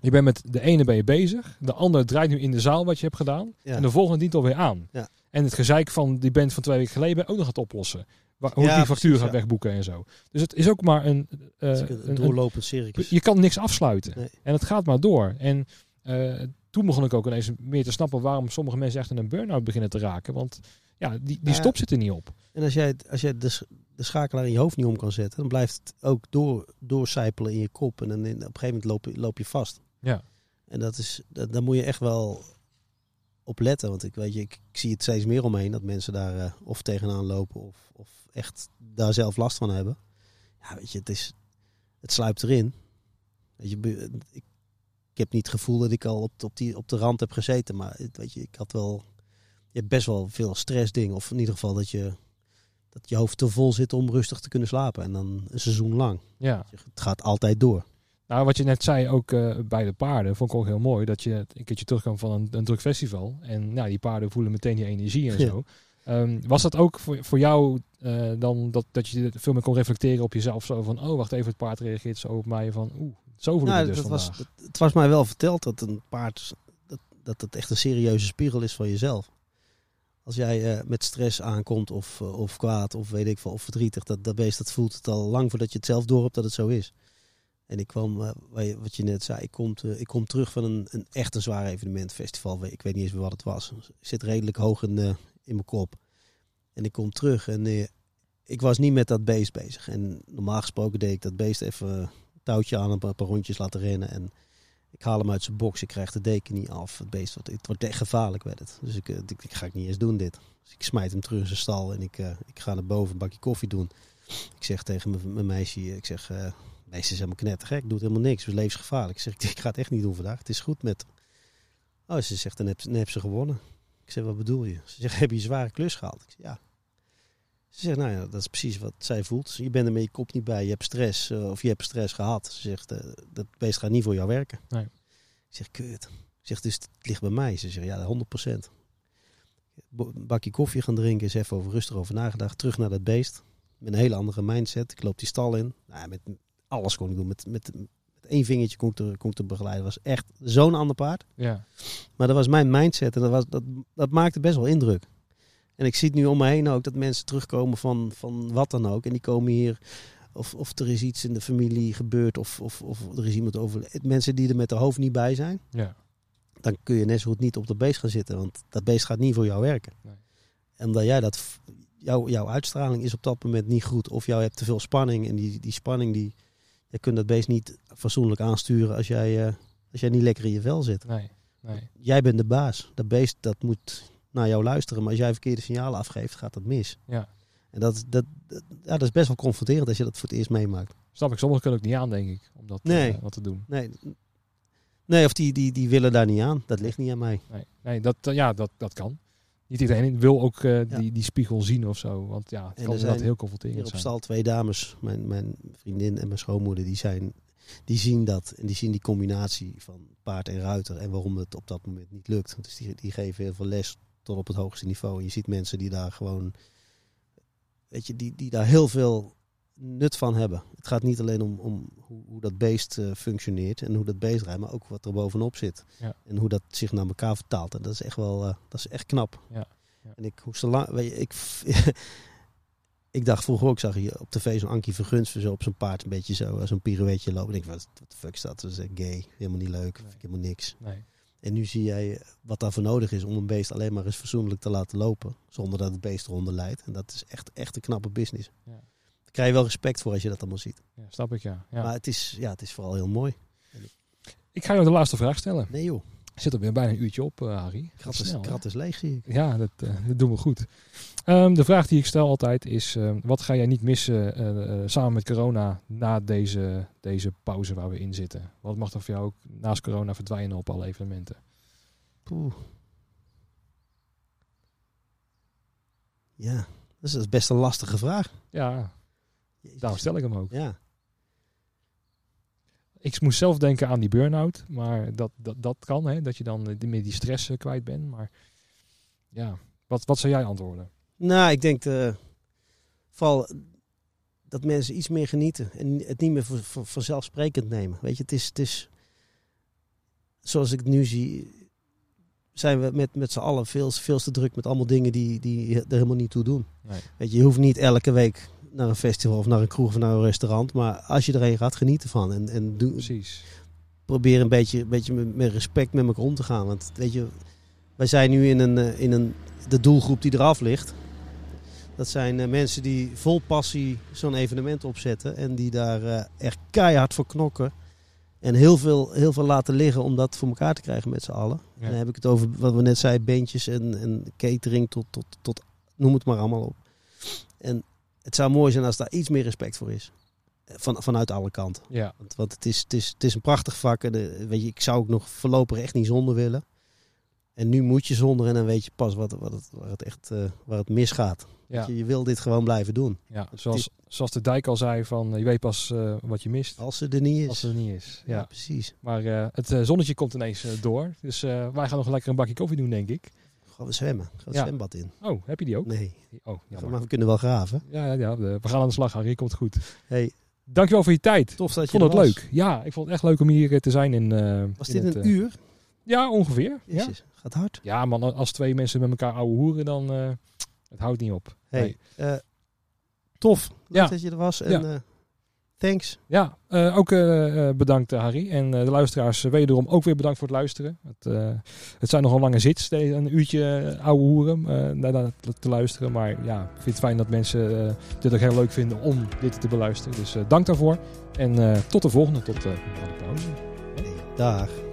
je bent met de ene ben je bezig, de andere draait nu in de zaal wat je hebt gedaan ja. en de volgende dient alweer aan. Ja. En het gezeik van die band van twee weken geleden ook nog het oplossen. Waar, hoe ja, die factuur precies, gaat wegboeken en zo. Dus het is ook maar een, een, een doorlopend circus. Je kan niks afsluiten. Nee. En het gaat maar door. En toen begon ik ook ineens meer te snappen waarom sommige mensen echt in een burn-out beginnen te raken. Want ja, die, die ja. stop zit er niet op. En als jij, als jij de, de schakelaar in je hoofd niet om kan zetten, dan blijft het ook door, doorcijpelen in je kop. En dan in, op een gegeven moment loop je, loop je vast. Ja. En dat is, dat, daar moet je echt wel op letten. Want ik weet je, ik, ik zie het steeds meer omheen dat mensen daar eh, of tegenaan lopen of, of echt daar zelf last van hebben. Ja, weet je, het is, het sluipt erin. Weet je, ik, ik heb niet het gevoel dat ik al op, op, die, op de rand heb gezeten, maar het- weet je, ik had wel, je hebt best wel veel stressdingen. Of in ieder geval dat je, dat je hoofd te vol zit om rustig te kunnen slapen. En dan een seizoen lang. ja. Het gaat altijd door. Nou, wat je net zei, ook eh, bij de paarden, vond ik ook heel mooi. Dat je een keertje terugkwam van een, een druk festival. En nou, die paarden voelen meteen die energie en Ja. <laughs> zo. Ehm, was dat ook voor, voor jou eh, dan dat, dat je veel meer kon reflecteren op jezelf? Zo van, oh, wacht even, het paard reageert zo op mij. Van, oeh, zo Nou, het dus dat was, het was mij wel verteld dat een paard dat, dat het echt een serieuze spiegel is van jezelf. Als jij eh, met stress aankomt of, eh, of kwaad of weet ik veel, of verdrietig, dat, dat beest dat voelt het al lang voordat je het zelf door hebt dat het zo is. En ik kwam, je- wat je net zei, ik kom, ik kom terug van een, een echt een zwaar evenement, festival. Ik weet niet eens meer wat het was. Ik zit redelijk hoog in, in mijn kop. En ik kom terug en ik was niet met dat beest bezig. En normaal gesproken deed ik dat beest even touwtje aan, een paar, rondjes laten rennen. En ik haal hem uit zijn box, ik krijg de deken niet af. Het beest wordt, het wordt echt gevaarlijk werd het. Dus ik, eh, ik, ik ga ik niet eens doen dit. Dus ik smijt hem terug in zijn stal en ik, eh, ik ga naar boven een bakje koffie doen. Ik zeg tegen mijn- meisje, ik zeg, eh meisje is helemaal knettergek, doet helemaal niks, is levensgevaarlijk. Ik zeg, <laughs> ik ga het echt niet doen vandaag, het is goed met. Oh, ze zegt, dan heb, dan heb ze gewonnen. Ik zeg, wat bedoel je? Ze zegt, heb je een zware klus gehaald? Ik zeg, ja. Ze zegt, nou ja, dat is precies wat zij voelt. Je bent er met je kop niet bij, je hebt stress eh, of je hebt stress gehad. Ze zegt, eh, dat beest gaat niet voor jou werken. Nee. Ik zeg, kut. Ik zeg, dus het ligt bij mij. Ze zegt, ja, 100%. Bo- Een bakje koffie gaan drinken, eens even over rustig over nagedacht. Terug naar dat beest. Met een hele andere mindset. Ik loop die stal in. Nou, met alles kon ik doen. Met, met, met één vingertje kon ik te, kon ik te begeleiden. Was echt zo'n ander paard. Ja. Maar dat was mijn mindset en dat, was, dat, dat maakte best wel indruk. En ik zie het nu om me heen ook dat mensen terugkomen van, van wat dan ook. En die komen hier, of, of er is iets in de familie gebeurd, of, of, of er is iemand over. Mensen die er met de hoofd niet bij zijn, Ja. dan kun je net zo goed niet op dat beest gaan zitten. Want dat beest gaat niet voor jou werken. Nee. En omdat jij dat, jouw, jouw uitstraling is op dat moment niet goed. Of jou hebt te veel spanning. En die, die spanning, die, je kunt dat beest niet fatsoenlijk aansturen als jij, eh, als jij niet lekker in je vel zit Nee. Nee. jij bent de baas. Dat beest dat moet naar jou luisteren. Maar als jij verkeerde signalen afgeeft, gaat dat mis. Ja. En dat, dat, dat, ja, dat is best wel confronterend als je dat voor het eerst meemaakt. Snap ik. Sommigen kunnen ook niet aan, denk ik, om dat Nee. eh, wat te doen. Nee, nee of die, die, die willen daar niet aan. Dat ligt niet aan mij. Nee, nee dat, eh, ja, dat, dat kan. Niet iedereen wil ook eh, Ja. die, die spiegel zien of zo. Want ja, het kan inderdaad heel confronterend op zijn. stal twee dames, mijn, mijn vriendin en mijn schoonmoeder, die, zijn, die zien dat. En die zien die combinatie van paard en ruiter. En waarom het op dat moment niet lukt. Dus die, die geven heel veel les tot op het hoogste niveau. En je ziet mensen die daar gewoon, weet je, die, die daar heel veel nut van hebben. Het gaat niet alleen om, om hoe, hoe dat beest eh, functioneert en hoe dat beest rijdt, maar ook wat er bovenop zit. Ja. En hoe dat zich naar elkaar vertaalt. En dat is echt wel, eh, dat is echt knap. Ja. Ja. En ik te lang, weet je, ik, <laughs> ik dacht vroeger ook, zag je op tv zo'n Ankie Vergunst zo op zijn paard een beetje zo, eh, zo'n pirouetje lopen. En ik dacht, wat de fuck is dat? Dat is gay, helemaal niet leuk, vind ik helemaal niks. Nee. En nu zie jij wat daarvoor nodig is om een beest alleen maar eens fatsoenlijk te laten lopen. Zonder dat het beest eronder leidt. En dat is echt, echt een knappe business. Ja. Daar krijg je wel respect voor als je dat allemaal ziet. Ja, snap ik, ja. ja. Maar het is, ja, het is vooral heel mooi. Ik ga jou de laatste vraag stellen. Nee joh. Zit er weer bijna een uurtje op, uh, Harry. Krat is, snel, hè? krat is leeg, zie ik. Ja, dat, eh, dat doen we goed. Ehm, de vraag die ik stel altijd is: eh, wat ga jij niet missen eh, eh, samen met corona na deze, deze pauze waar we in zitten? Wat mag er voor jou ook naast corona verdwijnen op alle evenementen? Poeh. Ja, dat is best een lastige vraag. Ja, Jezus. daarom stel ik hem ook. Ja. Ik moest zelf denken aan die burn-out, maar dat, dat, dat kan, hè, dat je dan eh, die- meer die stress eh, kwijt bent. Maar ja, wat, wat zou jij antwoorden? Nou, ik denk eh, vooral dat mensen iets meer genieten en het niet meer voor, voor- vanzelfsprekend nemen. Weet je, het is, het is zoals ik het nu zie, zijn we met, met z'n allen veel, veel te druk met allemaal dingen die, die er helemaal niet toe doen. Nee. Weet je, je hoeft niet elke week naar een festival of naar een kroeg of naar een restaurant, maar als je erheen gaat, geniet ervan en, en doe, Precies. probeer een beetje, een beetje met, met respect met elkaar om te gaan. Want weet je, wij zijn nu in een, eh, in een de doelgroep die eraf ligt. Dat zijn eh, mensen die vol passie zo'n evenement opzetten en die daar eh, echt keihard voor knokken. En heel veel, heel veel laten liggen om dat voor elkaar te krijgen met z'n allen. Ja. En dan heb ik het over wat we net zeiden, bandjes en, en catering tot, tot, tot, noem het maar allemaal op. En het zou mooi zijn als daar iets meer respect voor is. Van, vanuit alle kanten. Ja, Want, want het, is, het, is, het is een prachtig vak. En eh, weet je, ik zou ook nog voorlopig echt niet zonder willen. En nu moet je zonder en dan weet je pas wat, wat het, waar, het echt, eh, waar het misgaat. ja, Je, je wil dit gewoon blijven doen. ja. Zoals, zoals de dijk al zei, van, eh, je weet pas wat je mist Als ze er niet is. als het er niet is. ja. Ja. precies. Maar het zonnetje komt ineens door. Dus wij gaan nog lekker een bakje koffie doen, denk ik. Gaan we zwemmen. Gaan we het zwembad in. Oh, heb je die ook? Nee, Oh, jammer. maar we kunnen wel graven. Ja, ja, we gaan aan de slag, Harry. Komt goed. Hey, Dankjewel voor je tijd. tof dat Ik je vond het was. leuk. Ja, ik vond het echt leuk om hier eh, te zijn. In, eh, Was in dit het, een eh, uur? Ja, ongeveer. Ja. Gaat hard. ja, man, als twee mensen met elkaar ouwe hoeren, dan uh, het houdt niet op. Hey, Nee. tof leuk Ja. dat je er was. En Ja. Thanks. Ja, eh, ook eh, eh, bedankt Harry. En de luisteraars wederom ook weer bedankt voor het luisteren. Het, het zijn nogal lange zits, een uurtje ouwe hoeren naar, te, te luisteren. Maar ja, ik vind het fijn dat mensen dit ook heel leuk vinden om dit te beluisteren. Dus dank daarvoor. En tot de volgende, tot de pauze. Dag.